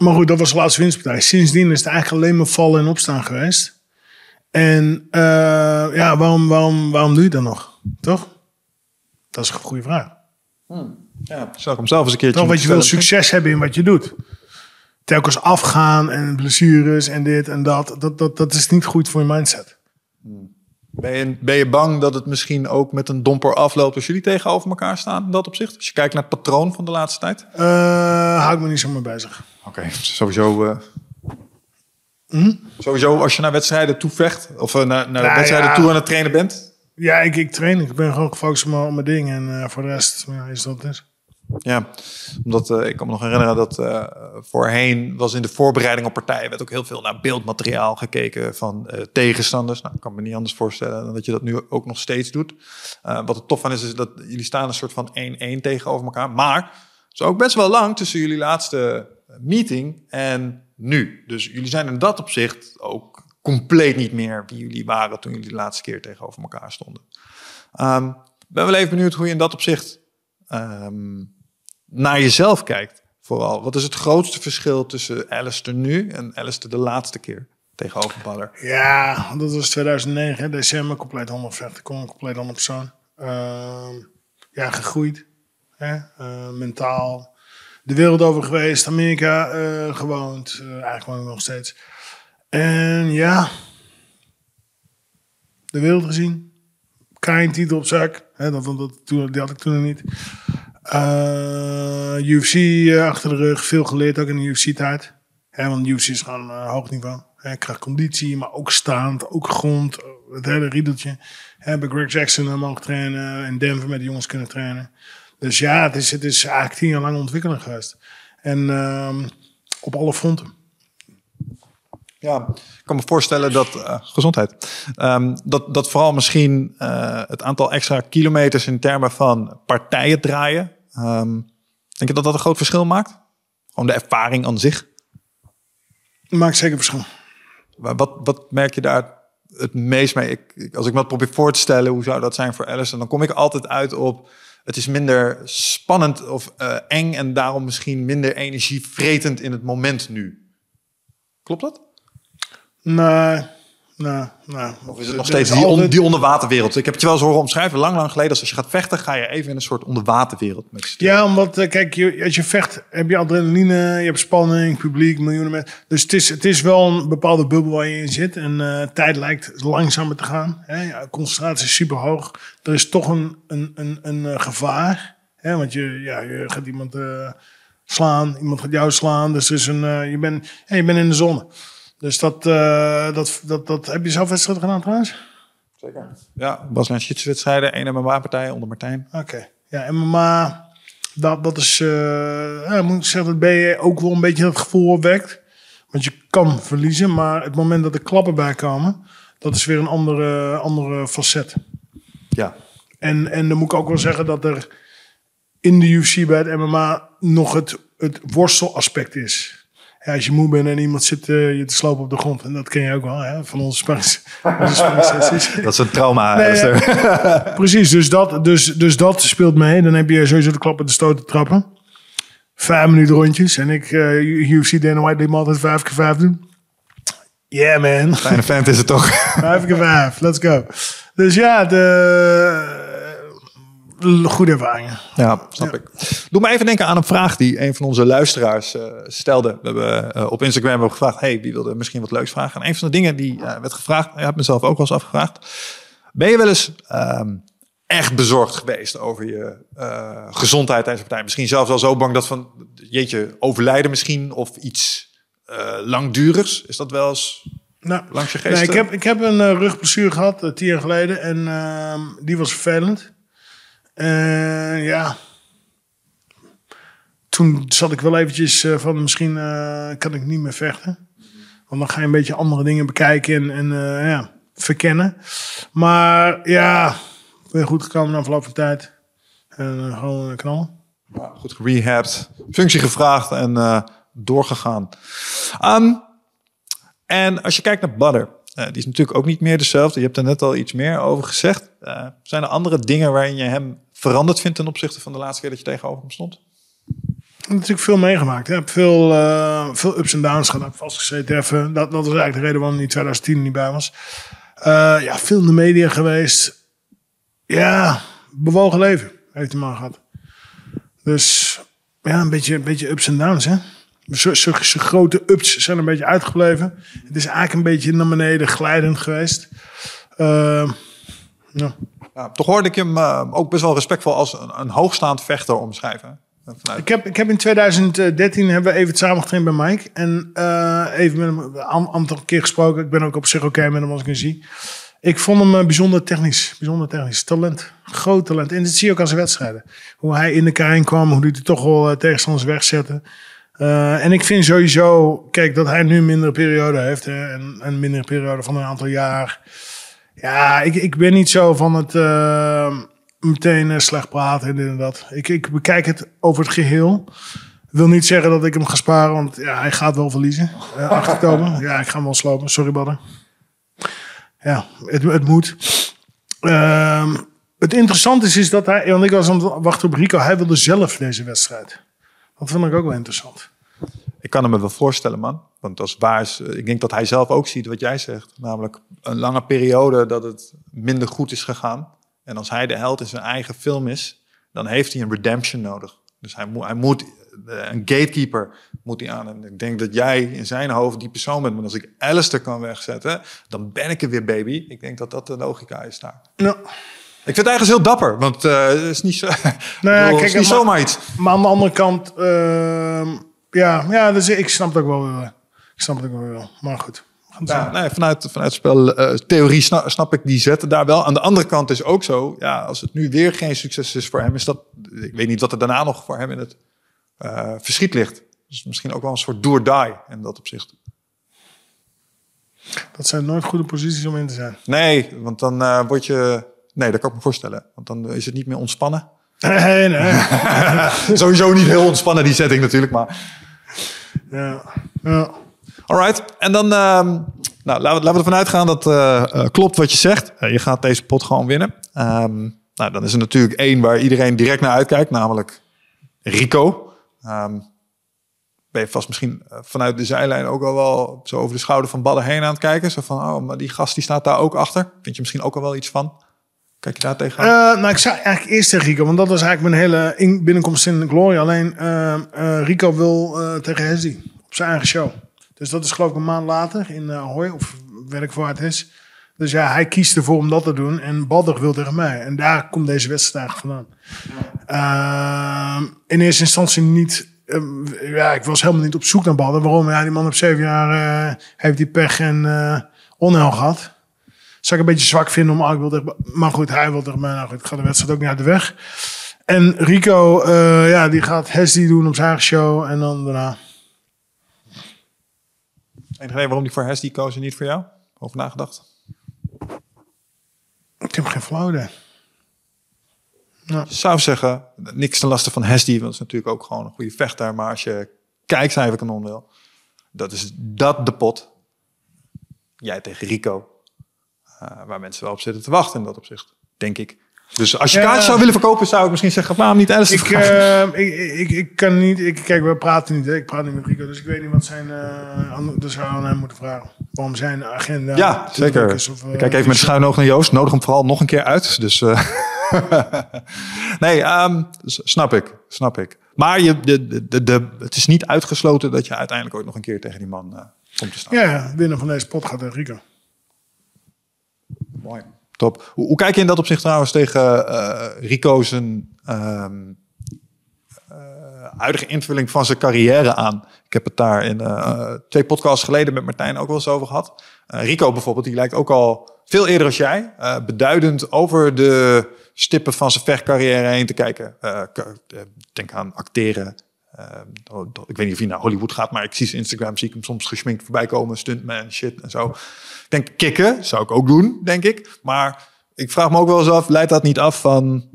maar goed, dat was de laatste winstpartij. Sindsdien is het eigenlijk alleen maar vallen en opstaan geweest. En eh, ja, waarom, waarom, waarom doe je dat nog? Toch? Dat is een goede vraag. Ja, zal ik hem zelf eens een keertje Toch, want je wil succes hebben in wat je doet. Telkens afgaan en blessures en dit en dat. Dat, dat, dat is niet goed voor je mindset. Ben je, ben je bang dat het misschien ook met een domper afloopt als jullie tegenover elkaar staan in dat opzicht? Als je kijkt naar het patroon van de laatste tijd? Eh hou ik me niet zo mee bezig. Oké, sowieso... eh, Hm? Sowieso als je naar wedstrijden toe vecht, of eh, naar, naar Nou wedstrijden ja. toe aan het trainen bent. Ja, ik, ik train. Ik ben gewoon gefocust op mijn, op mijn ding. En voor de rest ja, is dat het is. Ja, omdat eh, ik kan me nog herinneren dat eh, voorheen was in de voorbereiding op partijen werd ook heel veel naar beeldmateriaal gekeken van eh, tegenstanders. Nou, ik kan me niet anders voorstellen dan dat je dat nu ook nog steeds doet. Wat er tof van is, is dat jullie staan een soort van 1-1 tegenover elkaar. Maar het is ook best wel lang tussen jullie laatste meeting en nu. Dus jullie zijn in dat opzicht ook compleet niet meer wie jullie waren toen jullie de laatste keer tegenover elkaar stonden. Ik ben wel even benieuwd hoe je in dat opzicht ehm, naar jezelf kijkt. Vooral. Wat is het grootste verschil tussen Alistair nu en Alistair de laatste keer tegenover Badder? Ja, dat was 2009, hè, december, compleet ander vecht. Ik kom een compleet ander persoon. Ehm, ja, gegroeid. Hè? eh, mentaal. De wereld over geweest, Amerika eh, gewoond. eh, eigenlijk woon ik nog steeds. En ja, de wereld gezien. Kein titel op zak. Hè, dat, dat, die had ik toen nog niet. Eh, UFC eh, achter de rug, veel geleerd ook in de UFC-tijd. Want UFC is gewoon eh, hoog niveau. Hè, ik krijg conditie, maar ook staand, ook grond, het hele riedeltje. Hè, bij Greg Jackson mogen trainen, in Denver met de jongens kunnen trainen. Dus ja, het is, het is eigenlijk tien jaar lang ontwikkeling geweest. En ehm, op alle fronten. Ja, ik kan me voorstellen dat, eh, gezondheid, Ehm, dat, dat vooral misschien eh, het aantal extra kilometers in termen van partijen draaien, ehm, denk je dat dat een groot verschil maakt? Gewoon de ervaring aan zich. Maakt zeker verschil. Maar Wat, wat merk je daar het meest mee? Ik, ik- als ik me dat probeer voor te stellen, hoe zou dat zijn voor Alice? Dan kom ik altijd uit op, het is minder spannend of eh, eng en daarom misschien minder energievretend in het moment nu. Klopt dat? Nee, nee, nee. Of is het nog steeds die, on- die onderwaterwereld? Ik heb het je wel eens horen omschrijven, lang, lang geleden. Als je gaat vechten, ga je even in een soort onderwaterwereld. Met Ja, omdat, eh, kijk, je, als je vecht, heb je adrenaline, je hebt spanning, publiek, miljoenen mensen. Dus het is, het is wel een bepaalde bubbel waar je in zit. En eh, tijd lijkt langzamer te gaan. Hè? Ja, concentratie is super hoog. Er is toch een, een, een, een eh, gevaar. Hè? Want je, ja, je gaat iemand slaan, iemand gaat jou slaan. Dus er is een, je, bent, ja, je bent in de zone. Dus dat, eh, dat, dat, dat heb je zelf wedstrijd gedaan trouwens? Zeker. Ja, was een wedstrijden, één MMA-partij onder Martijn. Oké. Ja, MMA, dat, dat is, eh, ja, moet ik zeggen, dat ben je ook wel een beetje dat gevoel opwekt. Want je kan verliezen, maar het moment dat er klappen bij komen, dat is weer een andere, andere facet. Ja. En, en dan moet ik ook wel zeggen dat er in de UFC bij het MMA nog het, het worstelaspect is. Ja, als je moe bent en iemand zit eh, je te slopen op de grond. En dat ken je ook wel, hè, van onze sparringssessies. Dat is een trauma. Nee. Precies, dus dat, dus, dus dat speelt mee. Dan heb je sowieso de klappen, de stoten, trappen. Vijf minuten rondjes. En ik, eh UFC Dana White, me altijd vijf keer vijf doen. Yeah, man. Fijne vent is het toch? Vijf keer vijf, let's go. Dus ja, de, goede ervaringen. Ja, snap ik. Doe me even denken aan een vraag die een van onze luisteraars eh, stelde. We hebben eh, op Instagram hebben we gevraagd: hey, wie wilde misschien wat leuks vragen? En een van de dingen die eh, werd gevraagd, ik heb mezelf ook wel eens afgevraagd. Ben je wel eens ehm, echt bezorgd geweest over je gezondheid tijdens de partij? Misschien zelfs wel zo bang dat van, jeetje, overlijden misschien of iets langdurigs? Is dat wel eens Nou, langs je geest? nee, ik, heb, ik heb een rugblessure gehad, eh, tien jaar geleden. En ehm, die was vervelend. En ja, toen zat ik wel eventjes eh, van misschien eh, kan ik niet meer vechten. Want dan ga je een beetje andere dingen bekijken en, en ja, verkennen. Maar ja, ben goed gekomen na verloop van tijd. En gewoon knallen. Goed gerehabt, functie gevraagd en doorgegaan. Ehm, en als je kijkt naar Badder, eh, die is natuurlijk ook niet meer dezelfde. Je hebt er net al iets meer over gezegd. Eh, zijn er andere dingen waarin je hem veranderd vindt ten opzichte van de laatste keer dat je tegenover hem stond? Natuurlijk veel meegemaakt. Heb veel, eh, veel ups en downs gehad. Vastgezeten. Dat, dat was eigenlijk de reden waarom hij in 2010 niet bij was. Ja, veel in de media geweest. Ja, bewogen leven heeft hij maar gehad. Dus ja, een beetje, een beetje ups en downs, hè. Zijn grote ups zijn een beetje uitgebleven. Het is eigenlijk een beetje naar beneden glijdend geweest. Eh, ja. Ja, toch hoorde ik hem eh, ook best wel respectvol als een, een hoogstaand vechter omschrijven. Vanuit, Ik heb, ik heb in 2013 hebben we even het samen getraind bij Mike. En eh, even met hem een aantal keer gesproken. Ik ben ook op zich oké met hem als ik hem zie. Ik vond hem eh, bijzonder technisch. Bijzonder technisch. Talent. Groot talent. En dat zie je ook aan zijn wedstrijden. Hoe hij in de kern kwam. Hoe hij er toch wel tegenstanders wegzette. Eh, en ik vind sowieso... Kijk, dat hij nu een mindere periode heeft. Hè, en een mindere periode van een aantal jaar. Ja, ik, ik ben niet zo van het... eh, meteen eh, slecht praten en dit en dat. Ik, ik bekijk het over het geheel. Wil niet zeggen dat ik hem ga sparen, want ja, hij gaat wel verliezen. Uh, 8 oktober. Ja, ik ga hem wel slopen. Sorry, Badder. Ja, het, het moet. Ehm, het interessante is, is dat hij... Want ik was aan het wachten op Rico. Hij wilde zelf deze wedstrijd. Dat vond ik ook wel interessant. Ik kan hem me wel voorstellen, man. Want als waar is, eh, ik denk dat hij zelf ook ziet wat jij zegt. Namelijk een lange periode dat het minder goed is gegaan. En als hij de held in zijn eigen film is, dan heeft hij een redemption nodig. Dus hij moet, hij moet eh, een gatekeeper moet hij aan. En ik denk dat jij in zijn hoofd die persoon bent. Maar als ik Alistair kan wegzetten, dan ben ik er weer, baby. Ik denk dat dat de logica is daar. Nou, Ik vind het eigenlijk heel dapper, want eh, het is niet, zo, Nee, nee, kijk, is niet maar- zomaar iets. maar aan de andere kant... ehm, ja, ja dus ik snap het ook wel weer. Ik snap het ook wel. Maar goed. Ja, nee, vanuit, vanuit speltheorie snap, snap ik die zetten daar wel. Aan de andere kant is ook zo, ja, als het nu weer geen succes is voor hem, is dat, ik weet niet wat er daarna nog voor hem in het eh, verschiet ligt. Dus misschien ook wel een soort do or die in dat opzicht. Dat zijn nooit goede posities om in te zijn. Nee, want dan eh, word je, nee, dat kan ik me voorstellen. Want dan is het niet meer ontspannen. Nee, nee. Sowieso niet heel ontspannen die setting natuurlijk, maar... Ja. ja. Alright, en dan ehm, nou, laten, we, laten we ervan uitgaan dat eh, eh, klopt wat je zegt. Eh, je gaat deze pot gewoon winnen. Ehm, nou, dan is er natuurlijk één waar iedereen direct naar uitkijkt, namelijk Rico. Ehm, ben je vast misschien vanuit de zijlijn ook al wel zo over de schouder van Badden heen aan het kijken. Zo van, oh, maar die gast die staat daar ook achter. Vind je misschien ook al wel iets van? Kijk je daar tegenaan? Eh, nou, ik zei eigenlijk eerst tegen Rico, want dat was eigenlijk mijn hele in- binnenkomst in Glory. Alleen eh, eh, Rico wil tegen Hesdy op zijn eigen show. Dus dat is geloof ik een maand later in uh, Hooi, of werk voor het is. Dus ja, hij kiest ervoor om dat te doen. En Badder wil tegen mij. En daar komt deze wedstrijd vandaan. In eerste instantie niet. ja, ik was helemaal niet op zoek naar Badder. Waarom? Ja, die man op zeven jaar heeft die pech en onheil gehad. Zou ik een beetje zwak vinden om... ah, ik wil tegen- maar goed, hij wil tegen mij. Nou goed, ik ga de wedstrijd ook niet uit de weg. En Rico, eh, ja, die gaat Hesdy doen op zijn show. En dan daarna... Enige reden waarom die voor Hesdy koos en niet voor jou? Over nagedacht? Ik heb geen flauw idee. Je zou zeggen, niks ten laste van Hesdy, want dat is natuurlijk ook gewoon een goede vechter. Maar als je kijkcijferkanon wil, Dat is dat de pot. Jij tegen Rico. Uh, waar mensen wel op zitten te wachten in dat opzicht, denk ik. Dus als je Ja. kaartjes zou willen verkopen, zou ik misschien zeggen, waarom niet de Ik, eh, ik, ik, ik kan niet. Ik, kijk, we praten niet. Hè. Ik praat niet met Rico, dus ik weet niet wat zijn. eh dat zou je aan hem moeten vragen. Waarom zijn agenda. Ja, zeker. is of, eh, Kijk even met de schuine oog naar Joost. Nodig hem vooral nog een keer uit. Dus, eh, nee, ehm, snap ik. Snap ik. Maar je, de, de, de, het is niet uitgesloten dat je uiteindelijk ooit nog een keer tegen die man eh, komt te staan. Ja, winnaar van deze pot gaat tegen Rico. Mooi. Top. Hoe, kijk je in dat opzicht trouwens tegen eh Rico zijn ehm, eh, huidige invulling van zijn carrière aan? Ik heb het daar in eh, twee podcasts geleden met Martijn ook wel eens over gehad. Eh, Rico bijvoorbeeld, die lijkt ook al veel eerder als jij, beduidend over de stippen van zijn vechtcarrière heen te kijken. Denk aan acteren. Eh, ik weet niet of hij naar Hollywood gaat, maar ik zie zijn Instagram, zie ik hem soms gesminkt voorbij komen, stuntman, shit en zo. Ik denk kicken, zou ik ook doen, denk ik. Maar ik vraag me ook wel eens af, leidt dat niet af van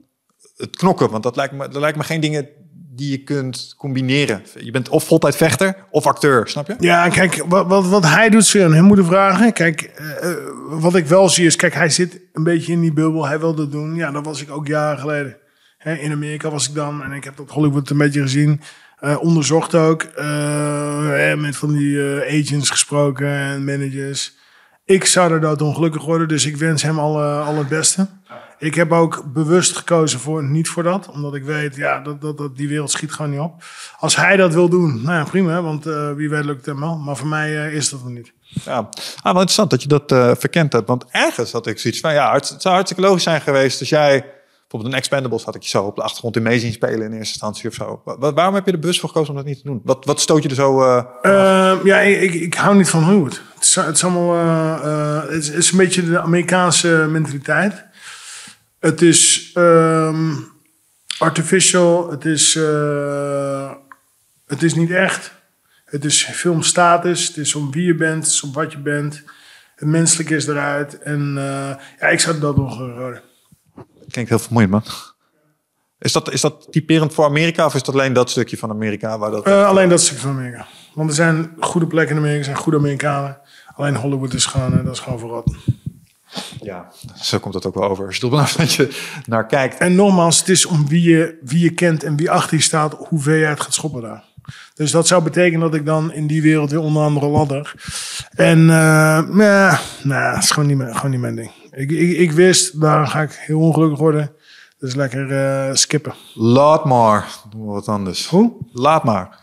het knokken? Want dat lijkt me, dat lijkt me geen dingen die je kunt combineren. Je bent of voltijd vechter of acteur, snap je? Ja, kijk, wat, wat, wat hij doet, je aan hem moeten vragen. Kijk, eh, eh, wat ik wel zie is, kijk, hij zit een beetje in die bubbel. Hij wil dat doen. Ja, dat was ik ook jaren geleden. In Amerika was ik dan en ik heb dat Hollywood een beetje gezien. Eh, onderzocht ook. eh, met van die eh, agents gesproken en managers. Ik zou er dood ongelukkig worden, dus ik wens hem alle, al het beste. Ik heb ook bewust gekozen voor niet voor dat. Omdat ik weet, ja, dat, dat, dat die wereld schiet gewoon niet op. Als hij dat wil doen, nou ja, prima. Want wie weet lukt het hem wel. Maar voor mij is dat nog niet. Ja, ah, interessant dat je dat verkend hebt. Want ergens had ik zoiets van, ja, het zou hartstikke logisch zijn geweest als jij... Bijvoorbeeld een Expendables had ik je zo op de achtergrond in mee zien spelen in eerste instantie of zo. Wa- wa- waarom heb je er bewust voor gekozen om dat niet te doen? Wat, wat stoot je er zo... eh, Eh, ja, ik, ik, hou niet van Hollywood. Het is, het is allemaal... eh, eh, het, is, een beetje de Amerikaanse mentaliteit. Het is ehm, artificial. Het is, het is niet echt. Het is filmstatus. Het is om wie je bent. Om wat je bent. Het menselijke is eruit. En ja, ik zou dat nog. Klinkt heel vermoeiend, man. Is dat, is dat typerend voor Amerika of is dat alleen dat stukje van Amerika waar dat... Eh, alleen dat stuk van Amerika. Want er zijn goede plekken in Amerika. Er zijn goede Amerikanen. Alleen Hollywood is gewoon, eh, dat is gewoon verrot. Ja, zo komt dat ook wel over. Als je er dat je naar kijkt. En nogmaals, het is om wie je, wie je kent en wie achter je staat, hoe ver je het gaat schoppen daar. Dus dat zou betekenen dat ik dan in die wereld weer onder andere ladder. En uh, nah, nah, dat is gewoon niet, mijn, gewoon niet mijn ding. Ik, ik, ik wist, daar ga ik heel ongelukkig worden. Dus lekker uh, skippen. Laat maar. Doen we wat anders. Hoe? Laat maar.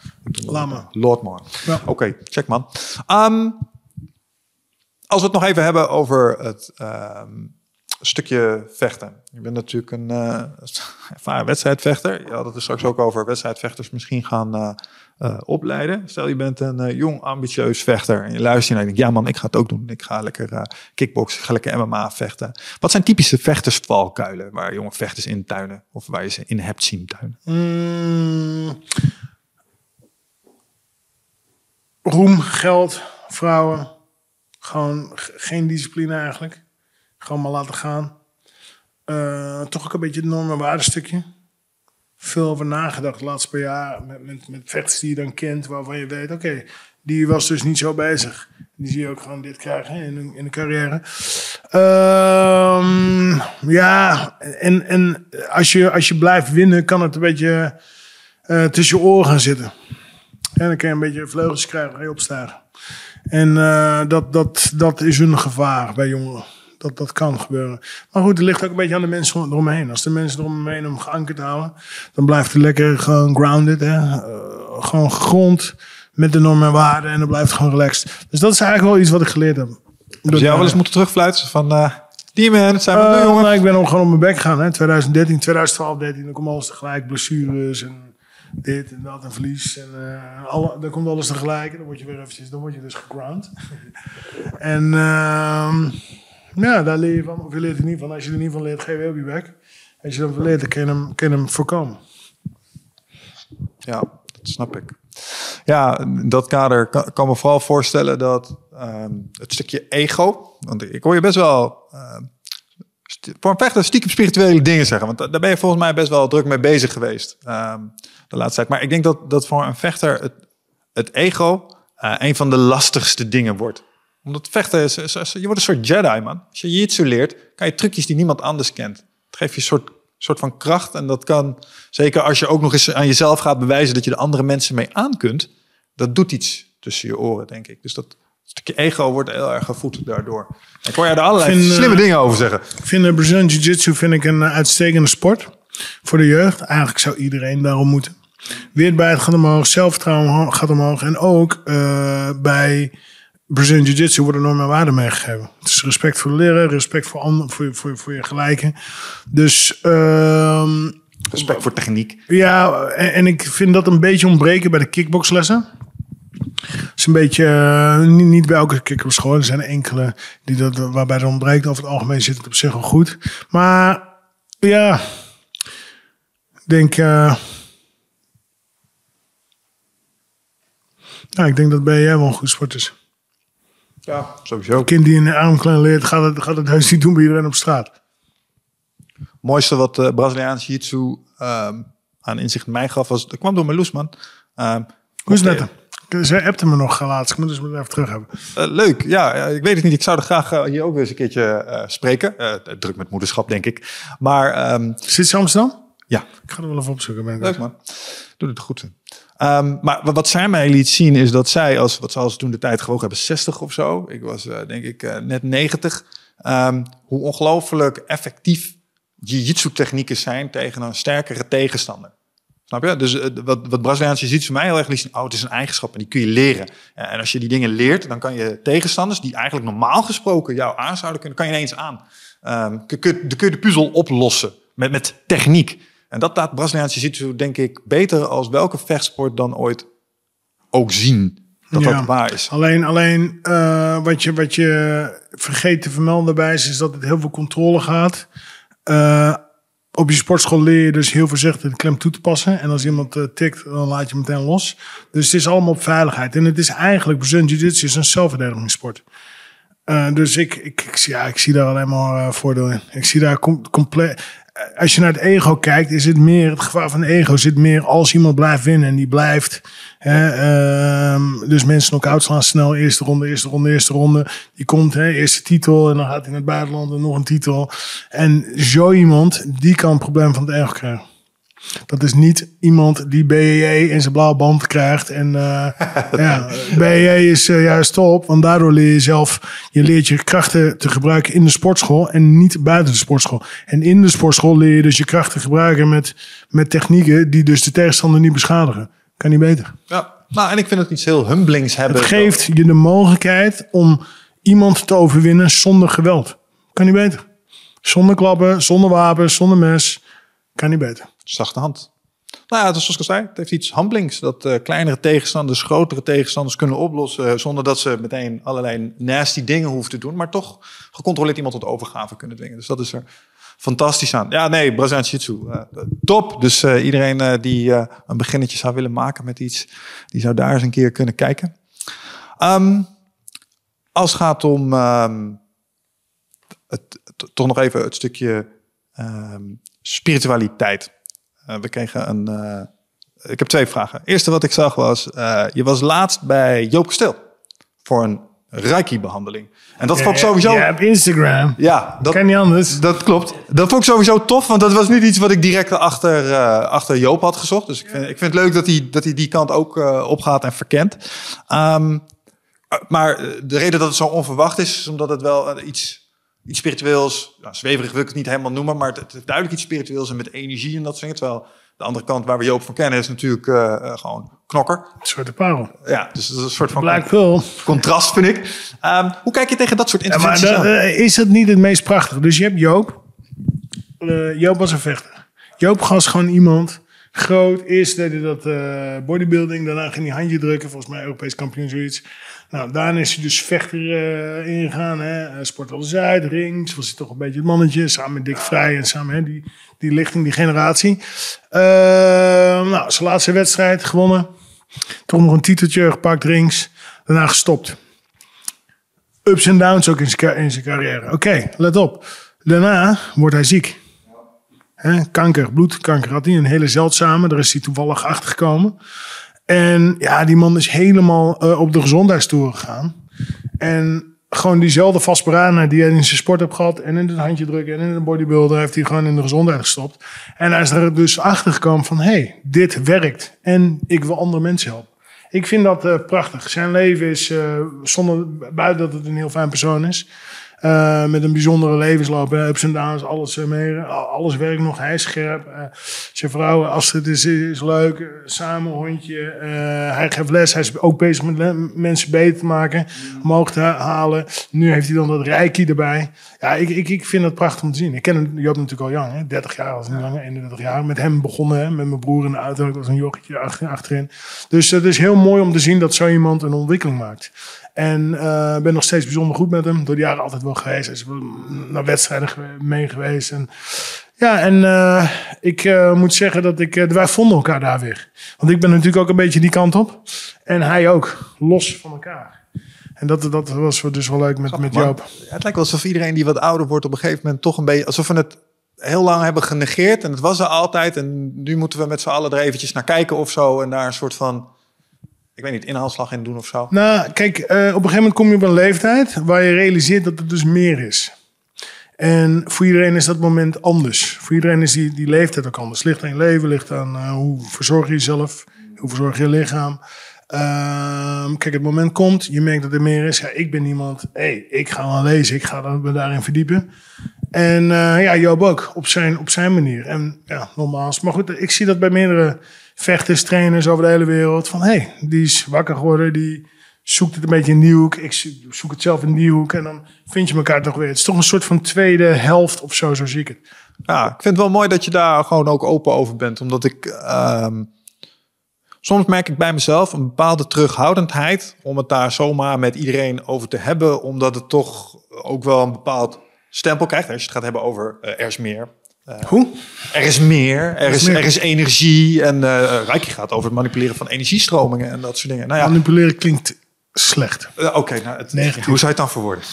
Laat maar. Laat maar. Ja. Oké, okay, check man. Um, als we het nog even hebben over het um, stukje vechten. Je bent natuurlijk een uh, ervaren wedstrijdvechter. Je had het er straks ook over wedstrijdvechters misschien gaan uh, uh, opleiden. Stel je bent een uh, jong, ambitieus vechter en je luistert en je denkt, ja man, ik ga het ook doen. Ik ga lekker uh, ga lekker MMA vechten. Wat zijn typische vechtersvalkuilen waar jonge vechters in tuinen of waar je ze in hebt zien tuinen? Mm. Roem, geld, vrouwen. Gewoon geen discipline eigenlijk. Gewoon maar laten gaan. Toch ook een beetje het norm- en waardestukje. Veel over nagedacht de laatste jaar. Met, met, met vechters die je dan kent. Waarvan je weet, oké, die was dus niet zo bezig. Die zie je ook gewoon dit krijgen in, een, in de carrière. Um, ja, en, en als, je, als je blijft winnen, kan het een beetje uh, tussen je oren gaan zitten. En dan kan je een beetje vleugels krijgen, ga je opstijgen. En uh, dat, dat, dat is een gevaar bij jongeren. Dat, dat kan gebeuren. Maar goed, het ligt ook een beetje aan de mensen eromheen. Als de mensen eromheen om geankerd houden, dan blijft het lekker gewoon grounded. Hè? Uh, gewoon gegrond met de normen en waarden. En dan blijft het gewoon relaxed. Dus dat is eigenlijk wel iets wat ik geleerd heb. Dus jij wel eens moeten terugfluiten van... Uh, die man, zijn we uh, nu, jongen. Nou, ik ben ook gewoon op mijn bek gegaan. Hè? 2013, 2012, 13. Dan komt alles tegelijk. Blessures en dit en dat en verlies. En uh, alle, dan komt alles tegelijk. En dan word je weer eventjes, dan word je dus geground. en uh, ja, daar leer je van. Of je leert er niet van. Als je er niet van leert, geef je op je bek. Als je leert, dan kun hem, kun je hem voorkomen. Ja, dat snap ik. Ja, in dat kader kan, kan me vooral voorstellen dat um, het stukje ego. Want ik hoor je best wel. Uh, voor een vechter stiekem spirituele dingen zeggen. Want daar ben je volgens mij best wel druk mee bezig geweest. Um, de laatste tijd. Maar ik denk dat, dat voor een vechter het, het ego eh, een van de lastigste dingen wordt. Omdat vechten is, is- is- je wordt een soort Jedi, man. Als je jiu-jitsu leert, kan je trucjes die niemand anders kent. Het geeft je een soort, soort van kracht. En dat kan, zeker als je ook nog eens aan jezelf gaat bewijzen dat je de andere mensen mee aan kunt. Dat doet iets tussen je oren, denk ik. Dus dat stukje ego wordt heel erg gevoed daardoor. Ik hoor je er allerlei vind, eh, slimme dingen over zeggen. Ik vind de Brazilian Jiu-Jitsu vind ik een eh, uitstekende sport. Voor de jeugd. Eigenlijk zou iedereen daarom moeten. Weerbaarheid gaat omhoog. Zelfvertrouwen gaat omhoog. En ook eh, bij Brazilian Jiu-Jitsu worden normen en waarden meegegeven. Het is respect voor de leraar. Respect voor, ander, voor, je- voor, je- voor je gelijken. Dus ehm, Respect voor techniek. ja, en, en ik vind dat een beetje ontbreken bij de kickboxlessen. Het is een beetje, eh, niet, niet bij elke kickboxschool. Er zijn enkele die dat, waarbij dat ontbreekt. Over het algemeen zit het op zich wel goed. Maar ja, ik denk... ja, ik denk dat bij jij wel een goed sport is. Ja, sowieso. Een kind die in de armklein leert, gaat het, gaat het heus niet doen bij iedereen op straat. mooiste wat de Braziliaanse jiu-jitsu ehm, aan inzicht mij gaf was... Dat kwam door Meloes, man. Ehm, Hoe is het met hem? Zij appte me nog laatst. Ik moet dus even terug hebben. Eh, leuk, ja, eh, ik weet het niet. Ik zou er graag eh, hier ook weer eens een keertje eh, spreken. Eh, druk met moederschap, denk ik. Maar ehm, Zit ze in Amsterdam? Ja, Ik ga er wel even opzoeken. Ben ik leuk man. Doe het goed. Ehm, maar wa- wat zij mij liet zien is dat zij, als wat ze toen de tijd gewogen hebben, 60 of zo. Ik was eh, denk ik eh, net 90. ehm, hoe ongelooflijk effectief jiu-jitsu technieken zijn tegen een sterkere tegenstander. Snap je? Dus eh, wat, wat Braziliaanse jiu-jitsu mij heel erg liet zien, oh, het is een eigenschap en die kun je leren. En als je die dingen leert, dan kan je tegenstanders die eigenlijk normaal gesproken jou aan zouden kunnen, kan je ineens aan. Ehm, kun, kun, dan kun je de puzzel oplossen met, met techniek. En dat laat Braziliaanse jiu-jitsu denk ik beter als welke vechtsport dan ooit ook zien. Dat Ja. dat waar is. Alleen, alleen eh, wat, je, wat je vergeet te vermelden daarbij is, is dat het heel veel controle gaat. Eh, op je sportschool leer je dus heel voorzichtig de klem toe te passen. En als iemand eh, tikt, dan laat je hem meteen los. Dus het is allemaal op veiligheid. En het is eigenlijk, Brazilian Jiu-Jitsu is een zelfverdedigingssport. Dus ik, ik, ik, zie- ja, ik zie daar alleen maar voordeel in. Ik zie daar com- compleet. Als je naar het ego kijkt, is het meer het gevaar van ego zit meer als iemand blijft winnen en die blijft. Hè, ehm, dus mensen knock-out slaan snel, eerste ronde, eerste ronde, eerste ronde. Die komt, hè, eerste titel en dan gaat hij naar het buitenland en nog een titel. En zo iemand, die kan een probleem van het ego krijgen. Dat is niet iemand die BEE in zijn blauwe band krijgt. En eh ja, BEE is eh, juist top, want daardoor leer je zelf, je leert je krachten te gebruiken in de sportschool en niet buiten de sportschool. En in de sportschool leer je dus je krachten gebruiken met, met technieken die dus de tegenstander niet beschadigen. Kan niet beter. Ja. Nou, en ik vind het iets heel humblings hebben. Het geeft je de mogelijkheid om iemand te overwinnen zonder geweld. Kan niet beter. Zonder klappen, zonder wapens, zonder mes. Kan niet beter. Zachte hand. Nou ja, zoals ik al zei, het heeft iets humblings. Dat eh, kleinere tegenstanders grotere tegenstanders kunnen oplossen. eh, zonder dat ze meteen allerlei nasty dingen hoeven te doen. Maar toch gecontroleerd iemand tot overgave kunnen dwingen. Dus dat is er fantastisch aan. Ja, nee, Braziliaans Jiu-Jitsu. eh, top. Dus iedereen die een beginnetje zou willen maken met iets. Die zou daar eens een keer kunnen kijken. Ehm, als het gaat om ehm, het, toch nog even het stukje ehm, spiritualiteit. Eh, we kregen een. eh, ik heb twee vragen. Eerste wat ik zag was: eh, je was laatst bij Joop Kasteel voor een Reiki-behandeling. En dat vond ik sowieso. Ja, op Instagram. Ja, dat, Kan niet anders. dat klopt. Dat vond ik sowieso tof, want dat was niet iets wat ik direct achter, achter Joop had gezocht. Dus ik vind, ik vind het leuk dat hij, dat hij die kant ook opgaat en verkent. Ehm, maar de reden dat het zo onverwacht is, is omdat het wel iets, iets spiritueels, nou, zweverig wil ik het niet helemaal noemen, maar het, het heeft duidelijk iets spiritueels en met energie en dat soort dingen. Terwijl de andere kant waar we Joop van kennen is natuurlijk eh, eh, gewoon knokker. Zwarte parel. Ja, dus dat is een soort van Black Pearl. contrast, vind ik. Ehm, hoe kijk je tegen dat soort Ja, maar interventies dat, aan? eh, is dat niet het meest prachtige? Dus je hebt Joop. Joop was een vechter. Joop was gewoon iemand. Groot. Eerst deed hij dat bodybuilding. Daarna ging hij handje drukken. Volgens mij Europees kampioen zoiets. Nou, daarna is hij dus vechter eh, ingegaan. Hè. Sport Alle Zuid, Rings. Was hij toch een beetje het mannetje. Samen met Dick Vrij en samen hè, die, die lichting, die generatie. Eh, nou, zijn laatste wedstrijd gewonnen. Toch nog een titeltje gepakt, Rings. Daarna gestopt ups en downs ook in zijn, carrière. Oké, let op. Daarna wordt hij ziek. Kanker, bloedkanker had hij, een hele zeldzame. Daar is hij toevallig achter gekomen. En ja, die man is helemaal eh, op de gezondheidstoer gegaan. En gewoon diezelfde vastberadenheid die hij in zijn sport heeft gehad. En in het handje drukken en in de bodybuilder heeft hij gewoon in de gezondheid gestopt. En hij is er dus achter gekomen van, hé, hey, dit werkt. En ik wil andere mensen helpen. Ik vind dat uh, prachtig. Zijn leven is, uh, zonder, buiten dat het een heel fijn persoon is... Uh, met een bijzondere levensloop. Ups en downs, alles mee. Alles werkt nog. Hij is scherp. Uh, zijn vrouw Astrid is, is leuk. Samen hondje. Uh, hij geeft les. Hij is ook bezig met mensen beter te maken. Omhoog te halen. Nu heeft hij dan dat reiki erbij. Ja, ik, ik, ik vind het prachtig om te zien. Ik ken Joop natuurlijk al jong. Hè? 30 jaar, als niet langer. 31 jaar. Met hem begonnen. Hè? Met mijn broer in de auto. Ik was een achter, achterin. Dus het is heel mooi om te zien dat zo iemand een ontwikkeling maakt. En uh, ben nog steeds bijzonder goed met hem. Door de jaren altijd wel geweest. Hij is naar wedstrijden mee geweest. En, ja, en uh, ik uh, moet zeggen dat ik... wij vonden elkaar daar weer. Want ik ben natuurlijk ook een beetje die kant op. En hij ook. Los van elkaar. En dat, dat was dus wel leuk met, met Joop. Het lijkt wel alsof iedereen die wat ouder wordt op een gegeven moment toch een beetje... Alsof we het heel lang hebben genegeerd. En het was er altijd. En nu moeten we met z'n allen er eventjes naar kijken of zo. En daar een soort van ik weet niet, inhaalslag in doen of zo? Nou, kijk, uh, op een gegeven moment kom je op een leeftijd waar je realiseert dat het dus meer is. En voor iedereen is dat moment anders. Voor iedereen is die, die leeftijd ook anders. Ligt aan leven, ligt aan uh, hoe verzorg je jezelf, hoe verzorg je je lichaam. Uh, kijk, het moment komt, je merkt dat er meer is. Ja, ik ben iemand, hey, ik ga wel lezen, ik ga me daarin verdiepen. En uh, ja, Joop ook, op zijn, op zijn manier. En ja, nogmaals. Maar goed, ik zie dat bij meerdere vechters, trainers over de hele wereld. Van hé, hey, die is wakker geworden, die zoekt het een beetje in die hoek. Ik zoek het zelf in die hoek. En dan vind je elkaar toch weer. Het is toch een soort van tweede helft of zo, zo zie ik het. Ja, ik vind het wel mooi dat je daar gewoon ook open over bent. Omdat ik... Um, soms merk ik bij mezelf een bepaalde terughoudendheid... om het daar zomaar met iedereen over te hebben. Omdat het toch ook wel een bepaald stempel krijgt. Als je het gaat hebben over uh, is meer. Uh, Hoe? Er is meer, er is, er is energie. En uh, Reiki gaat over het manipuleren van energiestromingen en dat soort dingen. Nou ja, manipuleren klinkt slecht. Oké, okay, nou, het, hoe zou je het dan verwoorden?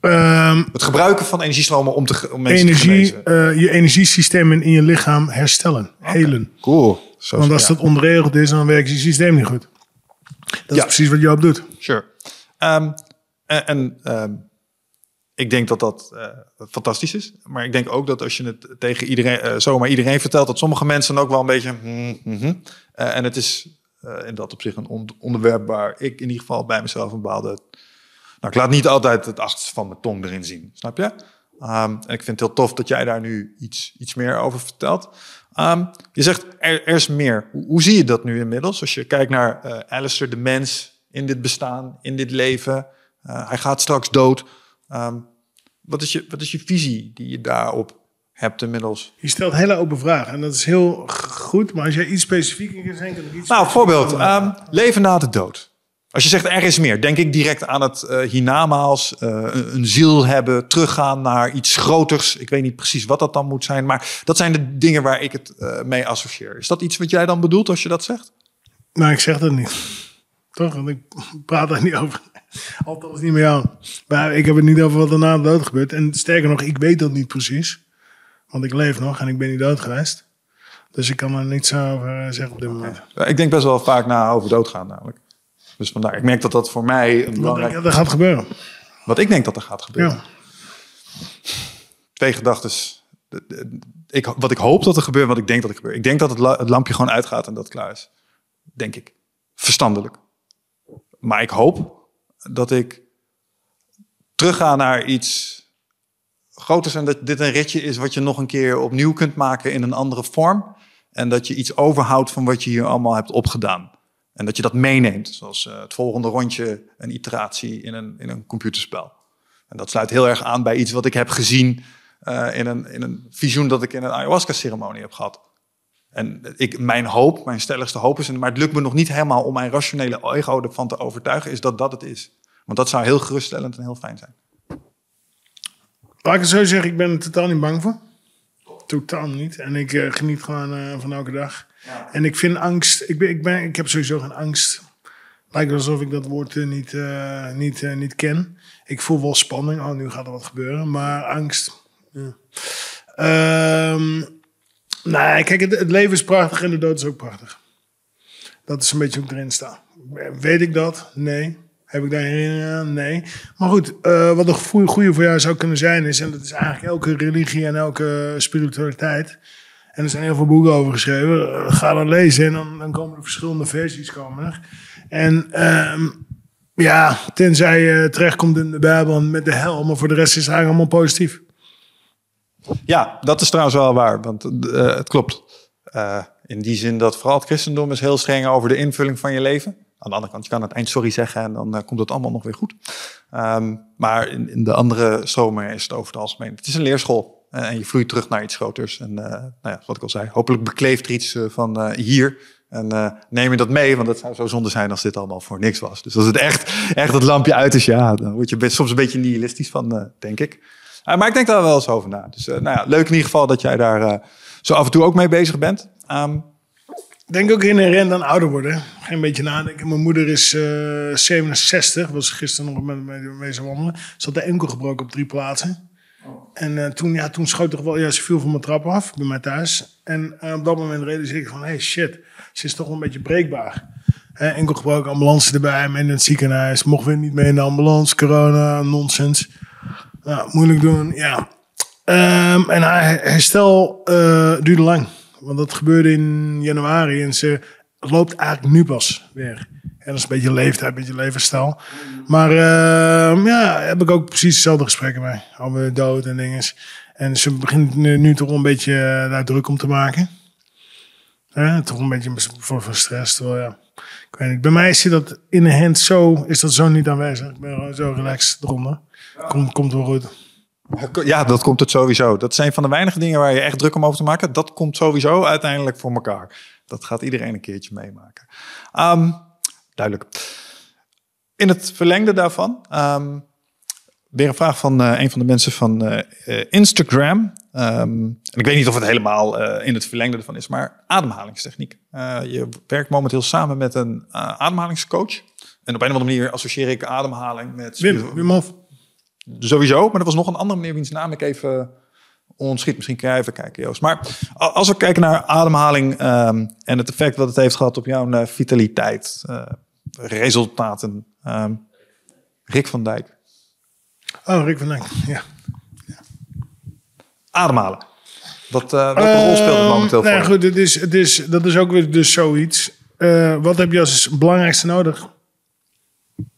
Um, het gebruiken van energiestromen om, te, om mensen energie, te genezen. je energiesystemen in je lichaam herstellen, okay. helen. Cool. Zo Want als ja. dat onregeld is, dan werkt je systeem niet goed. Dat ja. is precies wat Joop doet. Sure. Um, en, en um, ik denk dat dat uh, fantastisch is. Maar ik denk ook dat als je het tegen iedereen, uh, zomaar iedereen vertelt, dat sommige mensen ook wel een beetje. Mm, mm, en het is in dat op zich een on onderwerp waar ik in ieder geval bij mezelf een bepaalde. Nou, ik laat niet altijd het achterste van mijn tong erin zien. Snap je? Um, en ik vind het heel tof dat jij daar nu iets, iets meer over vertelt. Um, je zegt er, er is meer. Hoe, hoe, zie je dat nu inmiddels? Als je kijkt naar Alistair, de mens in dit bestaan, in dit leven. hij gaat straks dood. Um, wat, is je, wat is je visie die je daarop hebt inmiddels? Je stelt hele open vragen en dat is heel goed. Maar als jij iets specifieker kan zijn, kan ik iets. Nou, voorbeeld: um, leven na de dood. Als je zegt er is meer, denk ik direct aan het uh, hiernamaals, uh, een, een ziel hebben, teruggaan naar iets groters. Ik weet niet precies wat dat dan moet zijn, maar dat zijn de dingen waar ik het uh, mee associeer. Is dat iets wat jij dan bedoelt als je dat zegt? Nou, ik zeg dat niet. Toch? Want ik praat daar niet over. Althans niet met jou. Maar ik heb het niet over wat er na de dood gebeurt. En sterker nog, ik weet dat niet precies. Want ik leef nog en ik ben niet dood geweest. Dus ik kan er niets over zeggen op dit moment. Okay. Ik denk best wel vaak na over doodgaan namelijk. Dus vandaar, ik merk dat dat voor mij een belangrijk... Wat dat gaat gebeuren. Wat ik denk dat er gaat gebeuren. Ja. Twee gedachten. Ik, wat ik hoop dat er gebeurt, wat ik denk dat er gebeurt. Ik denk dat het, het lampje gewoon uitgaat en dat het klaar is. Denk ik. Verstandelijk. Maar ik hoop dat ik terugga naar iets groters en dat dit een ritje is wat je nog een keer opnieuw kunt maken in een andere vorm. En dat je iets overhoudt van wat je hier allemaal hebt opgedaan. En dat je dat meeneemt, zoals uh, het volgende rondje, een iteratie in een, in een computerspel. En dat sluit heel erg aan bij iets wat ik heb gezien uh, in, een, in een visioen dat ik in een ayahuasca-ceremonie heb gehad. En ik, mijn hoop, mijn stelligste hoop is, maar het lukt me nog niet helemaal om mijn rationele ego ervan te overtuigen, is dat dat het is. Want dat zou heel geruststellend en heel fijn zijn. Laat ik het zo zeggen, ik ben er totaal niet bang voor. Totaal niet. En ik uh, geniet gewoon uh, van elke dag. Ja. En ik vind angst, ik, ben, ik, ben, ik heb sowieso geen angst. Lijkt alsof ik dat woord uh, niet, niet, niet ken. Ik voel wel spanning, oh nu gaat er wat gebeuren. Maar angst, ja. Um, Nee, kijk, het, leven is prachtig en de dood is ook prachtig. Dat is een beetje ik erin sta. Weet ik dat? Nee. Heb ik daar herinneringen aan? Nee. Maar goed, uh, wat een goede, voor jou zou kunnen zijn is... en dat is eigenlijk elke religie en elke spiritualiteit... en er zijn heel veel boeken over geschreven. Uh, ga dan lezen en dan, dan komen er verschillende versies komen. En um, ja, tenzij je terechtkomt in de Bijbel met de hel... maar voor de rest is het eigenlijk allemaal positief. Ja, dat is trouwens wel waar, want uh, het klopt. in die zin dat vooral het christendom is heel streng over de invulling van je leven... Aan de andere kant, je kan het eind sorry zeggen en dan uh, komt het allemaal nog weer goed. Um, maar in, in, de andere stromen is het over het algemeen. Het is een leerschool en je vloeit terug naar iets groters. En nou ja, wat ik al zei, hopelijk bekleeft er iets van hier. En neem je dat mee, want het zou zo zonde zijn als dit allemaal voor niks was. Dus als het echt, echt het lampje uit is, ja, dan word je soms een beetje nihilistisch van, denk ik. Maar ik denk daar wel eens over na. Dus nou ja, leuk in ieder geval dat jij daar zo af en toe ook mee bezig bent. Um, denk ook inherent aan ouder worden. Ga een beetje nadenken. Mijn moeder is uh, 67. Was gisteren nog met me mee wandelen. Ze had de enkel gebroken op drie plaatsen. En uh, toen, ja, toen schoot toch wel... Ja, ze viel van mijn trap af bij mij thuis. En uh, op dat moment realiseerde ik van... Hey, shit. Ze is toch wel een beetje breekbaar. Enkel gebroken, ambulance erbij. Men in het ziekenhuis. Mocht weer niet mee in de ambulance. Corona, nonsens. Nou, moeilijk doen, ja. Um, en haar herstel duurde lang. Want dat gebeurde in januari en ze loopt eigenlijk nu pas weer. En dat is een beetje leeftijd, een beetje levensstijl. Maar uh, ja, heb ik ook precies hetzelfde gesprekken mee. Over dood en dingen. En ze begint nu, toch een beetje uh, daar druk om te maken. Ja, toch een beetje voor, voor stress. Terwijl, ja, Bij mij zit dat in de hand zo, is dat zo niet aanwezig. Ik ben zo relaxed eronder. Komt, komt wel goed. Ja, dat komt het sowieso. Dat zijn van de weinige dingen waar je echt druk om over te maken. Dat komt sowieso uiteindelijk voor elkaar. Dat gaat iedereen een keertje meemaken. Um, duidelijk. In het verlengde daarvan, um, weer een vraag van uh, een van de mensen van uh, Instagram. Um, en ik weet niet of het helemaal uh, in het verlengde ervan is, maar ademhalingstechniek. je werkt momenteel samen met een ademhalingscoach. En op een of andere manier associeer ik ademhaling met... Wim, Wim Hof. Sowieso, maar er was nog een andere meneer wiens naam ik even onschiet. Misschien kan jij even kijken, Joost. Maar als we kijken naar ademhaling um, en het effect wat het heeft gehad op jouw vitaliteit, resultaten. Um, Rick van Dijk. Oh, Rick van Dijk, ja. ja. Ademhalen. Wat, uh, welke rol speelt het momenteel nou, voor? Goed, het is, het is, dat is ook weer dus zoiets. wat heb je als belangrijkste nodig?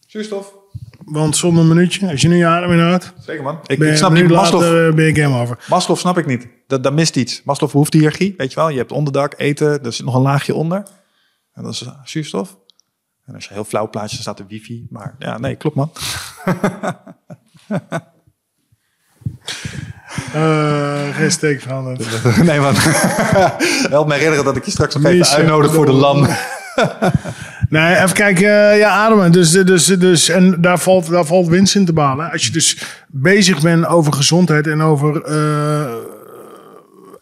Zuurstof. Want zonder een minuutje, als je nu je adem inhoudt... Zeker man. Ik, ik snap niet, Maslow, later, ben ik game over. Maslow snap ik niet. Dat, dat mist iets. Maslow hoeft hiërarchie, weet je wel. Je hebt onderdak, eten, er zit nog een laagje onder. En dat is zuurstof. En als je heel flauw plaatje, dan staat de wifi. Maar ja, nee, klopt man. Uh, geen steek van nee man. Help mij herinneren dat ik je straks nog even uitnodig voor de land. Nee, even kijken. ja, ademen. Dus, dus, dus, en daar valt, daar valt winst in te balen. Als je dus bezig bent over gezondheid en over uh,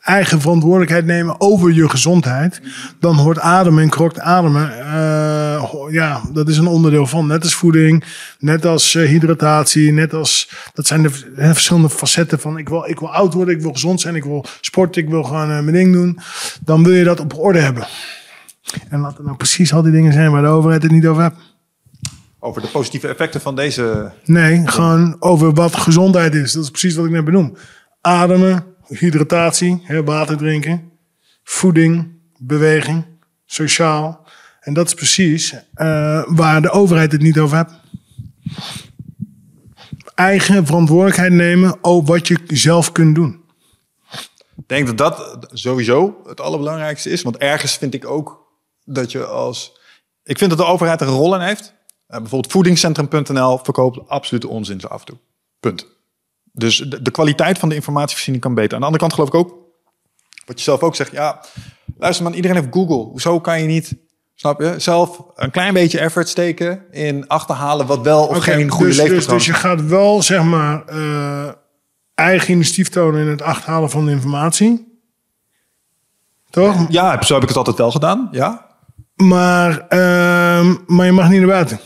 eigen verantwoordelijkheid nemen over je gezondheid, dan hoort ademen en krokt ademen. Uh, ja, dat is een onderdeel van. Net als voeding, net als uh, hydratatie, net als. Dat zijn de verschillende facetten van. Ik wil, ik wil oud worden, ik wil gezond zijn, ik wil sporten, ik wil gewoon mijn ding doen. Dan wil je dat op orde hebben. En laten nou precies al die dingen zijn waar de overheid het niet over heeft. Over de positieve effecten van deze. Nee, gewoon over wat gezondheid is. Dat is precies wat ik net benoem. Ademen, hydratatie, water drinken, voeding, beweging, sociaal. En dat is precies uh, waar de overheid het niet over heeft. Eigen verantwoordelijkheid nemen over wat je zelf kunt doen. Ik denk dat dat sowieso het allerbelangrijkste is. Want ergens vind ik ook dat je als. Ik vind dat de overheid er een rol in heeft. Uh, bijvoorbeeld voedingscentrum.nl verkoopt absoluut onzin zo en toe. Punt. Dus de, de, kwaliteit van de informatievoorziening kan beter. Aan de andere kant geloof ik ook, wat je zelf ook zegt, ja, luister man, iedereen heeft Google. Hoezo kan je niet, snap je, zelf een klein beetje effort steken in achterhalen wat wel of geen goede dus, dus, dus je gaat wel, zeg maar, uh, eigen initiatief tonen in het achterhalen van de informatie. Toch? Ja, zo heb ik het altijd wel gedaan, ja. Maar, uh, maar je mag niet naar buiten.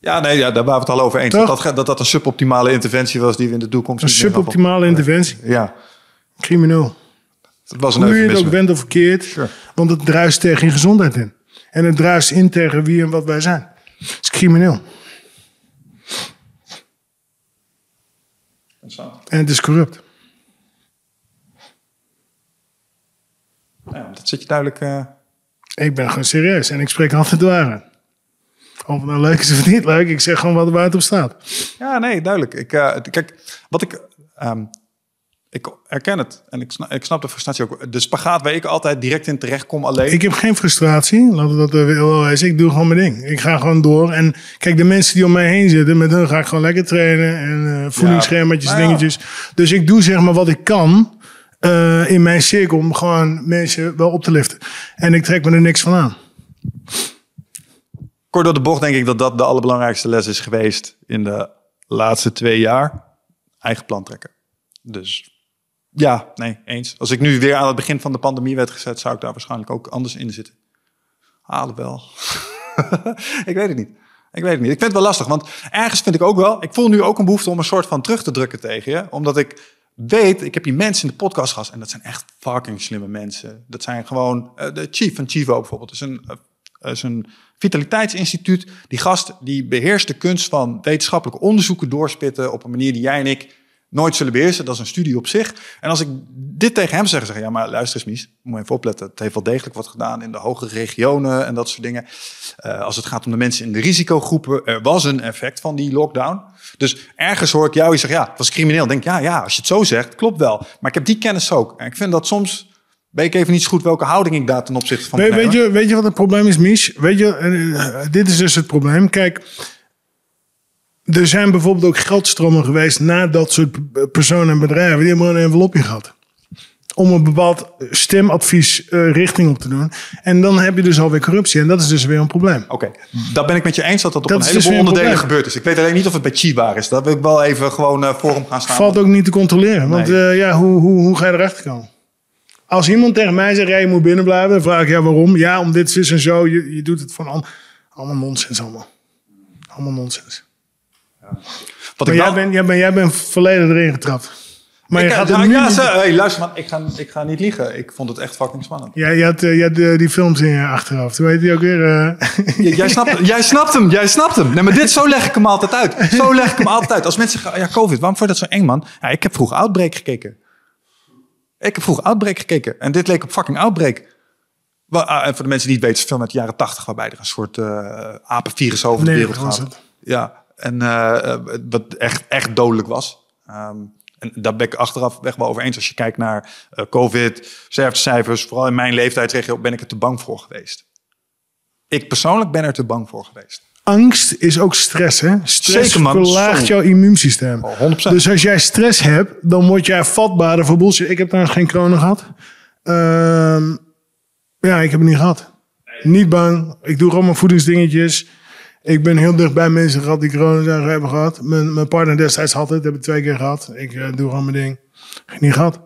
Ja, nee, ja, daar waren we het al over eens. Dat dat, dat dat een suboptimale interventie was die we in de toekomst... Een suboptimale interventie? Ja. Crimineel. Dat was een Hoe je het ook bent of verkeerd. Sure. Want het druist tegen je gezondheid in. En het druist in tegen wie en wat wij zijn. Het is crimineel. En het is corrupt. Ja, dat zit je duidelijk... Uh... Ik ben gewoon serieus en ik spreek altijd de waarheid. Of het nou leuk is of niet leuk, ik zeg gewoon wat er buiten op staat. Ja, nee, duidelijk. Ik, uh, kijk, wat ik... Um, ik herken het en ik snap, ik snap de frustratie ook. De spagaat waar ik altijd direct in terecht kom alleen. Ik heb geen frustratie, laten we dat wel wezen. Ik doe gewoon mijn ding. Ik ga gewoon door. En kijk, de mensen die om mij heen zitten, met hun ga ik gewoon lekker trainen. En uh, voedingsschemaatjes, ja, dingetjes. Dus ik doe zeg maar wat ik kan uh, in mijn cirkel om gewoon mensen wel op te liften. En ik trek me er niks van aan. Door de bocht denk ik dat dat de allerbelangrijkste les is geweest in de laatste twee jaar. Eigen plan trekken. Dus ja, nee, eens. Als ik nu weer aan het begin van de pandemie werd gezet, zou ik daar waarschijnlijk ook anders in zitten. Halen wel. ik weet het niet. Ik weet het niet. Ik vind het wel lastig, want ergens vind ik ook wel, ik voel nu ook een behoefte om een soort van terug te drukken tegen je, omdat ik weet, ik heb hier mensen in de podcast gehad en dat zijn echt fucking slimme mensen. Dat zijn gewoon uh, de chief van Chivo bijvoorbeeld. Is een, uh, is een vitaliteitsinstituut. Die gast die beheerst de kunst van wetenschappelijke onderzoeken doorspitten op een manier die jij en ik nooit zullen beheersen. Dat is een studie op zich. En als ik dit tegen hem zeg, zeg ik, ja, maar luister eens, Mies, moet even opletten. Het heeft wel degelijk wat gedaan in de hogere regionen en dat soort dingen. Uh, als het gaat om de mensen in de risicogroepen, er was een effect van die lockdown. Dus ergens hoor ik jou, je zegt, ja, het was crimineel. Denk, ja, ja, als je het zo zegt, klopt wel. Maar ik heb die kennis ook. En ik vind dat soms weet ik even niet zo goed welke houding ik daar ten opzichte van weet, weet je, weet je wat het probleem is, Mies? Weet je, uh, dit is dus het probleem. Kijk, er zijn bijvoorbeeld ook geldstromen geweest naar dat soort personen en bedrijven. Die hebben een envelopje gehad. Om een bepaald stemadvies uh, richting op te doen. En dan heb je dus alweer corruptie. En dat is dus weer een probleem. Oké, okay. dat ben ik met je eens dat dat op dat een heleboel dus onderdelen een gebeurd is. Ik weet alleen niet of het bij Chiba is. Dat wil ik wel even gewoon uh, voor hem gaan staan. Valt ook niet te controleren. Want nee. uh, ja, hoe, hoe, hoe ga je erachter komen? Als iemand tegen mij zegt, ja, je moet binnen blijven. Dan vraag ik, ja, waarom? Ja, om dit, is en zo. Je, je doet het van al, allemaal nonsens allemaal. Allemaal nonsens. Wat maar jij, bent, jij, bent, jij bent volledig erin getrapt. Maar ik, je gaat ja, ja, zo, hey, luister man, ik ga, ik ga niet liegen. Ik vond het echt fucking spannend. Ja, je had, je had uh, die films in je achterhoofd. Hoe heet die ook weer? Uh... jij, snapt, jij snapt hem, jij snapt hem. Nee, maar dit, zo leg ik hem altijd uit. Zo leg ik hem altijd uit. Als mensen zeggen, ja, COVID, waarom vond je dat zo eng, man? Ja, ik heb vroeg Outbreak gekeken. Ik heb vroeg Outbreak gekeken. En dit leek op fucking Outbreak. Ah, en voor de mensen die het weten, film uit de jaren tachtig... waarbij er een soort uh, apenvirus over de wereld gaat. Ja, en uh, wat echt, echt dodelijk was. Um, en daar ben ik achteraf weg wel over eens. Als je kijkt naar uh, COVID, sterftecijfers, vooral in mijn leeftijdsregio, ben ik er te bang voor geweest. Ik persoonlijk ben er te bang voor geweest. Angst is ook stress, hè? Stress Zeker, man. verlaagt jouw immuunsysteem. Oh, 100%. Dus als jij stress hebt, dan word jij vatbaarder voor bullshit. Ik heb trouwens geen corona gehad. Uh, ja, ik heb het niet gehad. Niet bang. Ik doe gewoon mijn voedingsdingetjes. Ik ben heel dicht bij mensen gehad die corona hebben gehad. Mijn, mijn partner destijds had het, heb ik twee keer gehad. Ik uh, doe gewoon mijn ding. Niet gehad.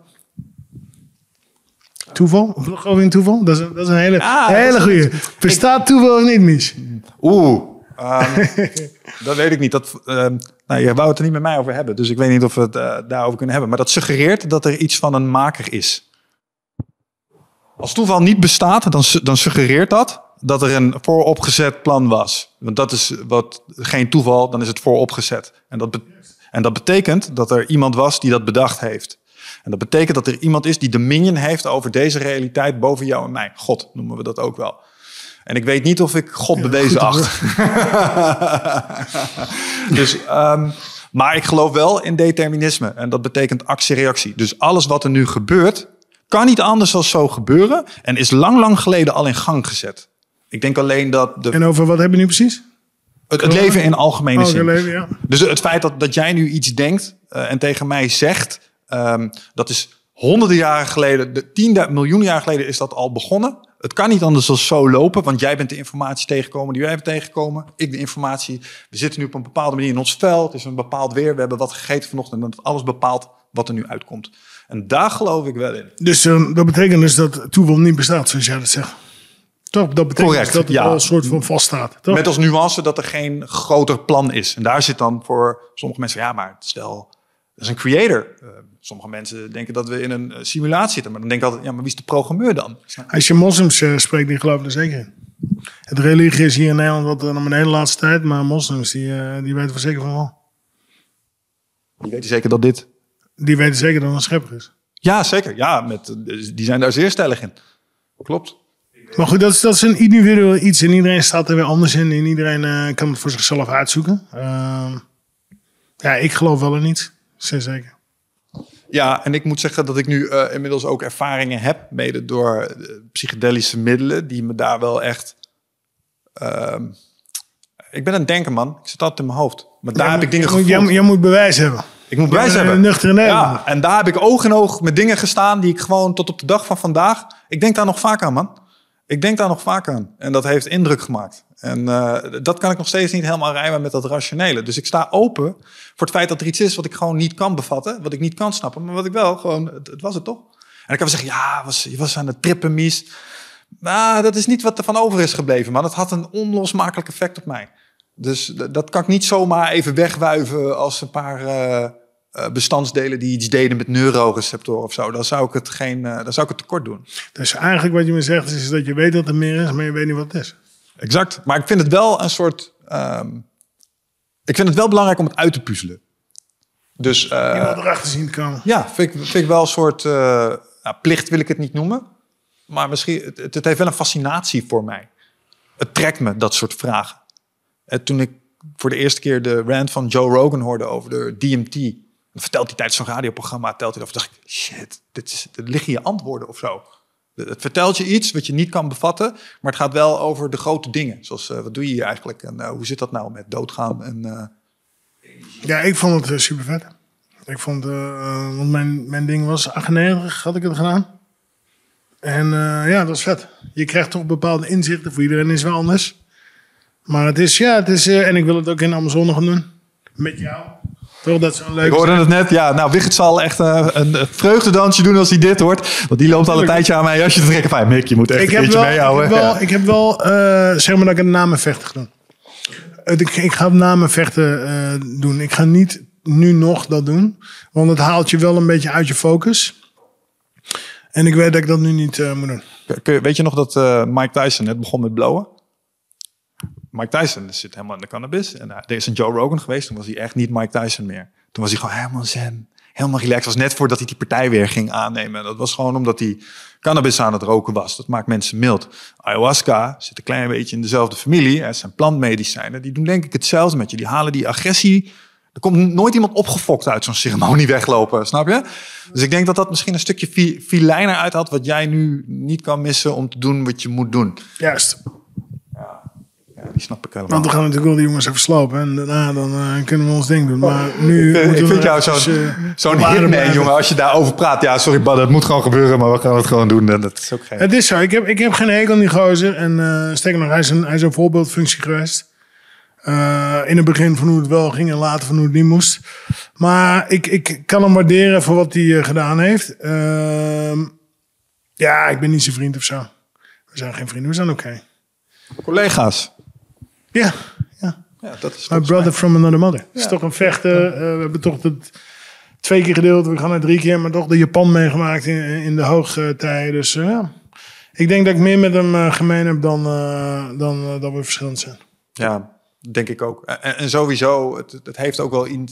Toeval? Geloof je in toeval? Dat is, dat is een hele, ja, hele goede. Bestaat toeval of niet, Mies? Oeh, um, dat weet ik niet. Dat, uh, nou, je wou het er niet met mij over hebben, dus ik weet niet of we het uh, daarover kunnen hebben. Maar dat suggereert dat er iets van een maker is. Als toeval niet bestaat, dan, dan suggereert dat dat er een vooropgezet plan was. Want dat is wat geen toeval, dan is het vooropgezet. En dat, en dat betekent dat er iemand was die dat bedacht heeft. En dat betekent dat er iemand is die dominion heeft over deze realiteit boven jou en mij. God noemen we dat ook wel. En ik weet niet of ik God bewezen acht. dus, um, maar ik geloof wel in determinisme. En dat betekent actie-reactie. Dus alles wat er nu gebeurt, kan niet anders dan zo gebeuren. En is lang, lang geleden al in gang gezet. Ik denk alleen dat... De... En over wat hebben we nu precies? Het, het leven in algemene oh, zin. Leven, ja. Dus het feit dat, dat jij nu iets denkt uh, en tegen mij zegt... Um, dat is honderden jaren geleden, de tienduizend miljoenen jaar geleden is dat al begonnen. Het kan niet anders dan zo lopen, want jij bent de informatie tegengekomen die wij hebben tegengekomen. Ik de informatie. We zitten nu op een bepaalde manier in ons veld. Het is een bepaald weer. We hebben wat gegeten vanochtend en dat alles bepaalt wat er nu uitkomt. En daar geloof ik wel in. Dus uh, dat betekent dus dat toeval niet bestaat, zoals jij dat zegt. Toch, dat betekent Correct, dus dat het ja. al een soort van vaststaat. Toch? Met als nuance dat er geen groter plan is. En daar zit dan voor sommige mensen, ja, maar stel, Dat is een creator. Uh, sommige mensen denken dat we in een simulatie zitten. Maar dan denk ik altijd, ja, maar wie is de programmeur dan? Als je moslims uh, spreekt, die geloven er zeker in. Het religie is hier in Nederland wat dan de hele laatste tijd. Maar moslims, die, uh, die weten voor zeker van wel. Die weten zeker dat dit... Die weten zeker dat het een schepper is. Ja, zeker. Ja, met, die zijn daar zeer stellig in. Klopt. Maar goed, dat is, dat is een individueel iets. En iedereen staat er weer anders in. En iedereen uh, kan het voor zichzelf uitzoeken. Uh, ja, ik geloof wel in niet. Zeer zeker. Ja, en ik moet zeggen dat ik nu uh, inmiddels ook ervaringen heb. Mede door psychedelische middelen. Die me daar wel echt... Ehm, ik ben een denker, man. Ik zit altijd in mijn hoofd. Maar daar heb ik dingen gevoeld. Jij, jij moet bewijs hebben. Ik moet bewijs hebben. Nuchter ja, en daar heb ik oog in oog met dingen gestaan die ik gewoon tot op de dag van vandaag. Ik denk daar nog vaak aan, man. Ik denk daar nog vaak aan. En dat heeft indruk gemaakt. En uh, dat kan ik nog steeds niet helemaal rijmen met dat rationele. Dus ik sta open voor het feit dat er iets is wat ik gewoon niet kan bevatten. Wat ik niet kan snappen. Maar wat ik wel gewoon, het, was het toch? En ik kan wel zeggen, ja, was, je was aan het trippen, mies. Maar dat is niet wat er van over is gebleven, man. Het had een onlosmakelijk effect op mij. Dus dat kan ik niet zomaar even wegwuiven als een paar... Uh, bestandsdelen die iets deden met neuroreceptoren of zo. Dan zou ik het, geen, uh, dan zou ik het tekort doen. Dus eigenlijk wat je me zegt is dat je weet dat er meer is, maar je weet niet wat het is. Exact. Maar ik vind het wel een soort... Um, ik vind het wel belangrijk om het uit te puzzelen. Dus... Uh, Iemand erachter zien komen. Ja, vind ik, vind ik wel een soort... nou, plicht wil ik het niet noemen. Maar misschien... Het, het heeft wel een fascinatie voor mij. Het trekt me, dat soort vragen. En toen ik voor de eerste keer de rant van Joe Rogan hoorde over de DMT vertelt hij tijdens zo'n radioprogramma, telt hij of dacht ik, shit, dit, is, dit liggen je antwoorden of zo. Het vertelt je iets wat je niet kan bevatten, maar het gaat wel over de grote dingen. Zoals, uh, wat doe je hier eigenlijk en uh, hoe zit dat nou met doodgaan? En, uh... Ja, ik vond het super vet. Ik vond, want mijn, mijn ding was 98, had ik het gedaan. En ja, dat was vet. Je krijgt toch bepaalde inzichten, voor iedereen is wel anders. Maar het is, ja, het is, en ik wil het ook in Amazone gaan doen. Met jou. Toch, dat een leuk. Ik hoorde het net. Ja, nou, Wigert zal echt uh, een vreugdedansje doen als hij dit hoort. Want die loopt al een tijdje aan mijn jasje te trekken. Fijn, Mick, je moet echt ik een keertje wel, meehouden. Ik heb wel, ik heb wel uh, zeg maar dat ik een namenvechter gedaan. Ik, ik ga namenvechten uh, doen. Ik ga niet nu nog dat doen. Want het haalt je wel een beetje uit je focus. En ik weet dat ik dat nu niet moet doen. Weet je nog dat Mike Tyson net begon met blowen? Mike Tyson zit helemaal in de cannabis. En uh, er is een Joe Rogan geweest. Toen was hij echt niet Mike Tyson meer. Toen was hij gewoon helemaal zen. Helemaal relaxed. was net voordat hij die partij weer ging aannemen. En dat was gewoon omdat hij cannabis aan het roken was. Dat maakt mensen mild. Ayahuasca zit een klein beetje in dezelfde familie. Het zijn plantmedicijnen. Die doen denk ik hetzelfde met je. Die halen die agressie. Er komt nooit iemand opgefokt uit zo'n ceremonie weglopen, snap je? Dus ik denk dat dat misschien een stukje filijner uit had... wat jij nu niet kan missen om te doen wat je moet doen. Juist die snap ik helemaal. Want we gaan natuurlijk wel die jongens even slopen. En daarna dan, uh, kunnen we ons ding doen. Maar nu ik, ik vind jou zo'n uh, zo'n hitman, jongen. Als je daarover praat. Ja, sorry, Bad, het moet gewoon gebeuren. Maar we gaan het gewoon doen. Dat is ook geen... Het is zo. Ik heb, ik heb geen hekel aan die gozer. En uh, sterker nog, hij is, een, hij is een voorbeeldfunctie geweest. Uh, in het begin van hoe het wel ging en later van hoe het niet moest. Maar ik, ik kan hem waarderen voor wat hij gedaan heeft. Uh, ja, ik ben niet zijn vriend of zo. We zijn geen vrienden, we zijn oké. Okay. Collega's. Ja, ja. ja dat is My brother from another mother. Het is toch een vechten. Uh, we hebben toch het twee keer gedeeld. We gaan er drie keer, maar toch de Japan meegemaakt in, in de hoogtijden. Dus uh, ja. Ik denk dat ik meer met hem uh, gemeen heb dan, dan dat we verschillend zijn. Ja, denk ik ook. En, en sowieso, het, het, heeft ook wel in,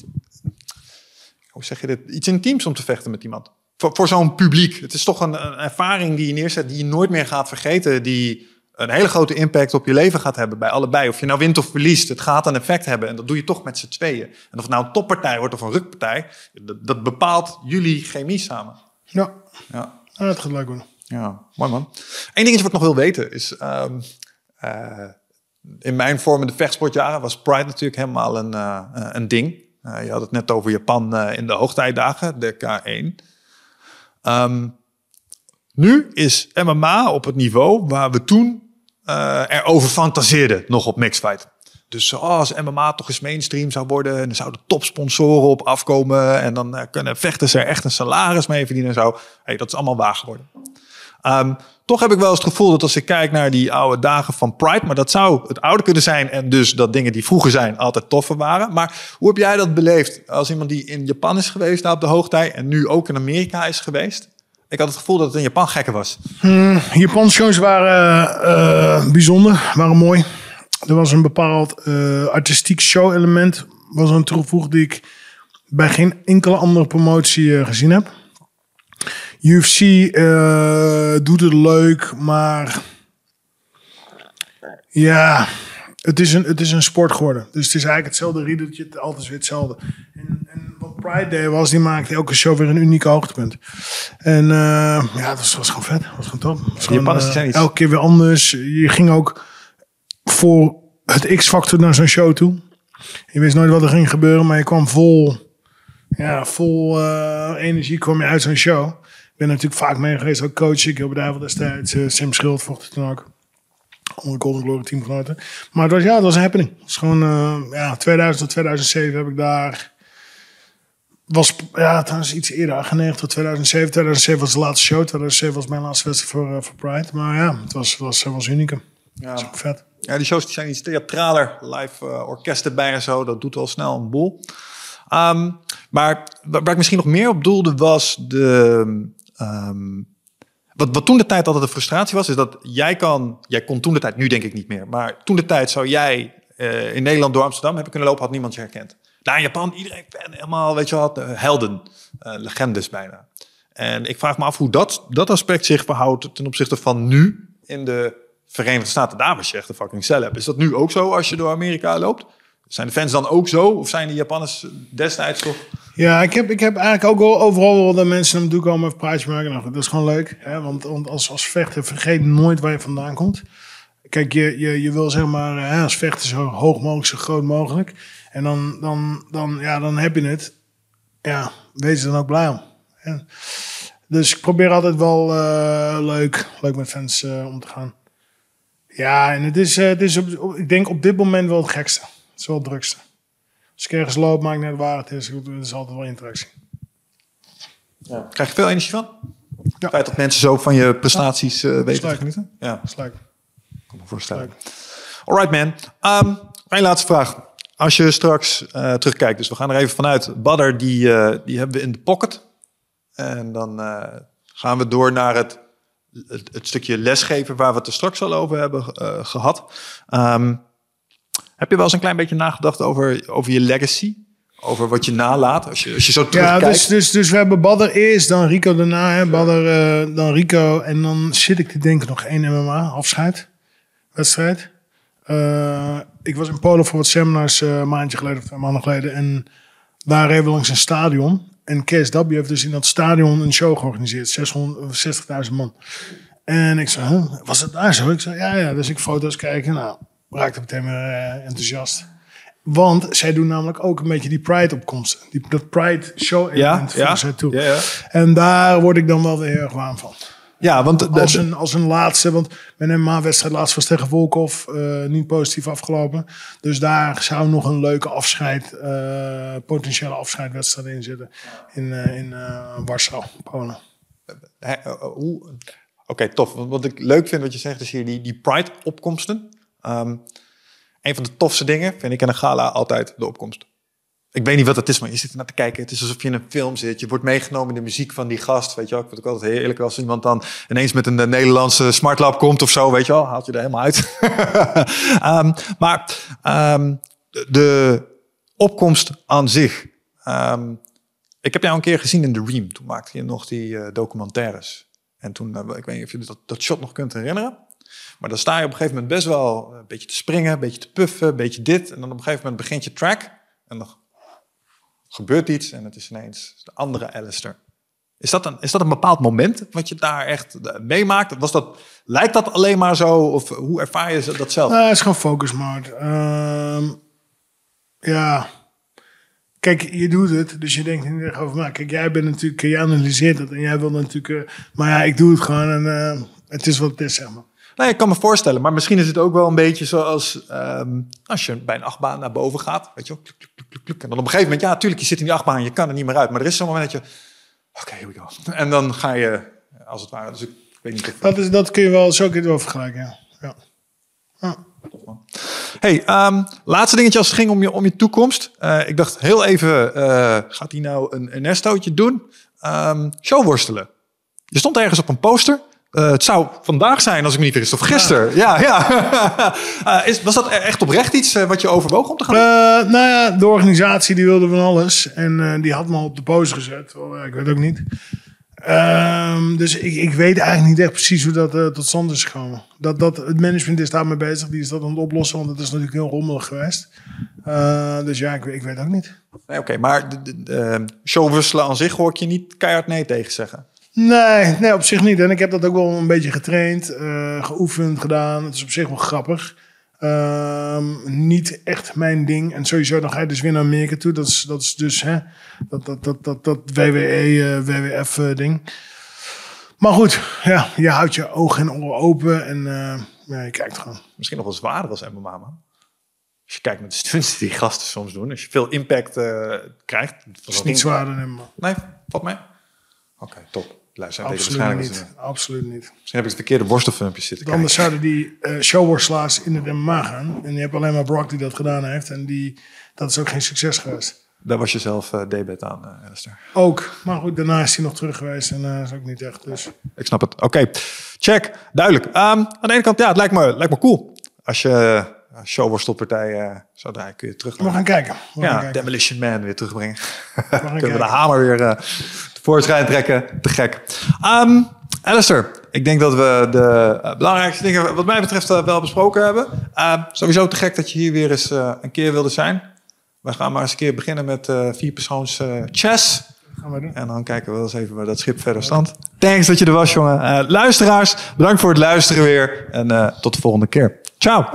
hoe zeg je dit, iets intiems om te vechten met iemand. Voor, voor zo'n publiek. Het is toch een, een ervaring die je neerzet, die je nooit meer gaat vergeten. Die een hele grote impact op je leven gaat hebben bij allebei. Of je nou wint of verliest, het gaat een effect hebben. En dat doe je toch met z'n tweeën. En of het nou een toppartij wordt of een rukpartij, dat, dat bepaalt jullie chemie samen. Ja, ja. ja dat gaat leuk worden. Ja, mooi man. Eén dingetje wat ik nog wil weten is... Um, uh, in mijn vormende vechtsportjaren was Pride natuurlijk helemaal een, uh, een ding. Uh, je had het net over Japan in de hoogtijdagen, de K1. Um, nu is MMA op het niveau waar we toen erover fantaseerden, nog op mixfight. Dus oh, als MMA toch eens mainstream zou worden, en dan zouden topsponsoren op afkomen en dan uh, kunnen vechters er echt een salaris mee verdienen en zo. Hey, dat is allemaal waar geworden. Ehm, toch heb ik wel eens het gevoel dat als ik kijk naar die oude dagen van Pride, maar dat zou het oude kunnen zijn en dus dat dingen die vroeger zijn altijd toffer waren. Maar hoe heb jij dat beleefd als iemand die in Japan is geweest daar op de hoogtij en nu ook in Amerika is geweest? Ik had het gevoel dat het in Japan gekker was. Japanse shows waren eh, bijzonder, waren mooi. Er was een bepaald eh, artistiek show-element, was een toegevoegd die ik bij geen enkele andere promotie eh, gezien heb. UFC doet het leuk, maar ja, het is, een, het is een sport geworden. Dus het is eigenlijk hetzelfde riedeltje, altijd weer hetzelfde. En, Pride Day was, die maakte elke show weer een uniek hoogtepunt. En eh, ja, dat was, was gewoon vet. Dat was gewoon top. Was gewoon, Japanners eh, zijn iets. elke keer weer anders. Je ging ook voor het X-factor naar zo'n show toe. Je wist nooit wat er ging gebeuren, maar je kwam vol, ja, vol eh, energie kwam je uit zo'n show. Ik ben natuurlijk vaak mee geweest, ook coach. Ik heb bedrijf destijds. eh, Sim Schild vocht het toen ook. Onder Golden Glory teamgenoten. Maar het was, ja, het was een happening. Het was gewoon, ja, 2000 tot 2007 heb ik daar... Was, ja, trouwens iets eerder, 98 tot 2007. 2007 was de laatste show. 2007 was mijn laatste wedstrijd voor, eh, voor Pride. Maar ja, het was, was, was uniek. Ja. Dat is ook vet. Ja, die shows die zijn iets theatraler, live uh, orkest erbij en zo. Dat doet al snel een boel. Um, maar waar, waar ik misschien nog meer op doelde was de... Um, wat, wat toen de tijd altijd een frustratie was, is dat jij kan... Jij kon toen de tijd, nu denk ik niet meer. Maar toen de tijd zou jij uh, in Nederland door Amsterdam hebben kunnen lopen, had niemand je herkend. Daar in Japan, iedereen fan, helemaal, weet je wat, uh, helden, uh, legendes bijna. En ik vraag me af hoe dat, dat aspect zich verhoudt ten opzichte van nu in de Verenigde Staten. Daar was je echt een fucking celeb. Is dat nu ook zo als je door Amerika loopt? Zijn de fans dan ook zo? Of zijn de Japanners destijds toch? Ja, ik heb, ik heb eigenlijk ook wel overal de mensen toe komen even praatjes maken. Nou, dat is gewoon leuk. Hè? Want, want als, als vechter vergeet nooit waar je vandaan komt. Kijk, je, je, je wil zeg maar hè, als vechter zo hoog mogelijk, zo groot mogelijk. En dan, dan, dan, ja, dan heb je het. Ja, wees er dan ook blij om. Dus ik probeer altijd wel uh, leuk, leuk met fans uh, om te gaan. Ja, en het is, uh, het is op, ik denk op dit moment wel het gekste. Het is wel het drukste. Als ik ergens loop, maakt net waar het is. Het is altijd wel interactie. Ja. Krijg je veel energie van? Ja. Het feit dat mensen zo van je prestaties uh, weten te genieten? Ja. Dat is leuk. Kan me voorstellen. Alright man. Um, mijn laatste vraag. Als je straks uh, terugkijkt, dus we gaan er even vanuit. Badder, die, uh, die hebben we in de pocket. En dan uh, gaan we door naar het, het, het, stukje lesgeven waar we het er straks al over hebben gehad. Um, heb je wel eens een klein beetje nagedacht over, over je legacy? Over wat je nalaat als je, als je zo terugkijkt? Ja, dus, dus, dus we hebben Badder eerst, dan Rico daarna. Hè? Badder, dan Rico. En dan zit ik te denken nog één MMA, afscheid, wedstrijd. Uh, ik was in Polen voor wat seminars uh, een maandje geleden of twee maanden geleden. En daar reden we langs een stadion. En KSW heeft dus in dat stadion een show georganiseerd. 660.000 man. En ik zei, huh, was het daar zo? Ik zei, ja, ja. Dus ik foto's kijken. Nou, raakte meteen weer uh, enthousiast. Want zij doen namelijk ook een beetje die Pride-opkomsten. Die, dat Pride-show-element ja, ja, toe. Ja, ja. En daar word ik dan wel weer heel erg warm van. Ja, want als, een, als een laatste, want mijn MMA-wedstrijd laatst was tegen Volkov uh, niet positief afgelopen. Dus daar zou nog een leuke afscheid, uh, potentiële afscheidwedstrijd in zitten. In, uh, in Warschau, Polen. Oké, okay, tof. Wat ik leuk vind wat je zegt, is hier die, die Pride-opkomsten. Um, een van de tofste dingen vind ik in een gala altijd de opkomst. Ik weet niet wat het is, maar je zit naar te kijken. Het is alsof je in een film zit. Je wordt meegenomen in de muziek van die gast. Weet je wel. Ik het ook altijd heerlijk als iemand dan ineens met een Nederlandse smartlab komt of zo. Weet je wel, haalt je er helemaal uit. um, maar um, de opkomst aan zich. Um, ik heb jou een keer gezien in The Ream. Toen maakte je nog die uh, documentaires. En toen, uh, ik weet niet of je dat, dat shot nog kunt herinneren. Maar dan sta je op een gegeven moment best wel een beetje te springen, een beetje te puffen, een beetje dit. En dan op een gegeven moment begint je track. En dan gebeurt iets en het is ineens de andere Alistair. Is dat, een, is dat een bepaald moment wat je daar echt meemaakt? Was dat, lijkt dat alleen maar zo? Of hoe ervaar je dat zelf? Nou, het is gewoon focus mode. Um, ja. Kijk, je doet het, dus je denkt niet echt over mij. Kijk, jij bent natuurlijk, je analyseert het en jij wil natuurlijk... Uh, maar ja, ik doe het gewoon en uh, het is wat het is, zeg maar. Nee, ik kan me voorstellen. Maar misschien is het ook wel een beetje zoals um, als je bij een achtbaan naar boven gaat. Weet je wel, kluk, kluk. En dan op een gegeven moment, ja, natuurlijk, je zit in die achtbaan, je kan er niet meer uit. Maar er is zo'n moment dat je, oké, okay, here we go. En dan ga je, als het ware, dus ik weet niet of... Dat, is, dat kun je wel, zo kun je het wel vergelijken, ja. ja. Hey, ehm, laatste dingetje als het ging om je, om je toekomst. Eh, ik dacht heel even, eh, gaat hij nou een, een nestootje doen? Ehm showworstelen. Je stond ergens op een poster. Eh, het zou vandaag zijn, als ik me niet vergis, of gisteren. Ja, ja. Eh, is, was dat echt oprecht iets eh, wat je overwoog om te gaan doen? Nou ja, de organisatie die wilde van alles. En die had me al op de post gezet. Oh, ik weet ook niet. Ehm, dus ik, ik weet eigenlijk niet echt precies hoe dat tot stand is gekomen. Dat, dat, het management is daarmee bezig. Die is dat aan het oplossen. Want het is natuurlijk heel rommelig geweest. Dus ja, ik, weet- ik weet ook niet. Nee, oké. maar showwrestelen aan zich hoor ik je niet keihard nee tegen zeggen. Nee, nee, op zich niet. En ik heb dat ook wel een beetje getraind, eh, geoefend, gedaan. Het is op zich wel grappig. Ehm, niet echt mijn ding. En sowieso, dan ga je dus weer naar Amerika toe. Dat is, dat is dus hè, dat, dat, dat, dat, dat WWE, eh, WWF eh, ding. Maar goed, ja, je houdt je ogen en oren open en ja, je kijkt gewoon. Misschien nog wel zwaarder als MMA, man. Als je kijkt naar de stunts die gasten soms doen. Als je veel impact krijgt. Het is niet zwaarder maar Nee, valt mee. Oké, top. Luister, Absoluut niet. dat Absoluut niet. Misschien heb ik het verkeerde borstelfilmpjes zitten kijken. Anders zouden die eh showworstelaars in de MMA gaan. En je hebt alleen maar Brock die dat gedaan heeft. En die, dat is ook geen succes geweest. Daar was je zelf uh, debet aan, uh. Ook. Maar goed, daarna is hij nog terug geweest. En uh, is ook niet echt. Dus. Ik snap het. Oké, okay. check. Duidelijk. Um, aan de ene kant, ja, het lijkt me, lijkt me cool. Als je uh, showworstelpartij uh, zou draaien, kun je terug. We gaan kijken. We ja, gaan kijken. Demolition Man weer terugbrengen. Kunnen we de hamer weer uh, tevoorschijn trekken. Te gek. Um, Alistair, ik denk dat we de uh, belangrijkste dingen wat mij betreft uh, wel besproken hebben. Uh, sowieso te gek dat je hier weer eens uh, een keer wilde zijn. We gaan maar eens een keer beginnen met uh, vier persoons uh, chess. Gaan we doen. En dan kijken we wel eens even waar dat schip verder stand. Thanks dat je er was, jongen. Luisteraars, bedankt voor het luisteren weer. En tot de volgende keer. Ciao.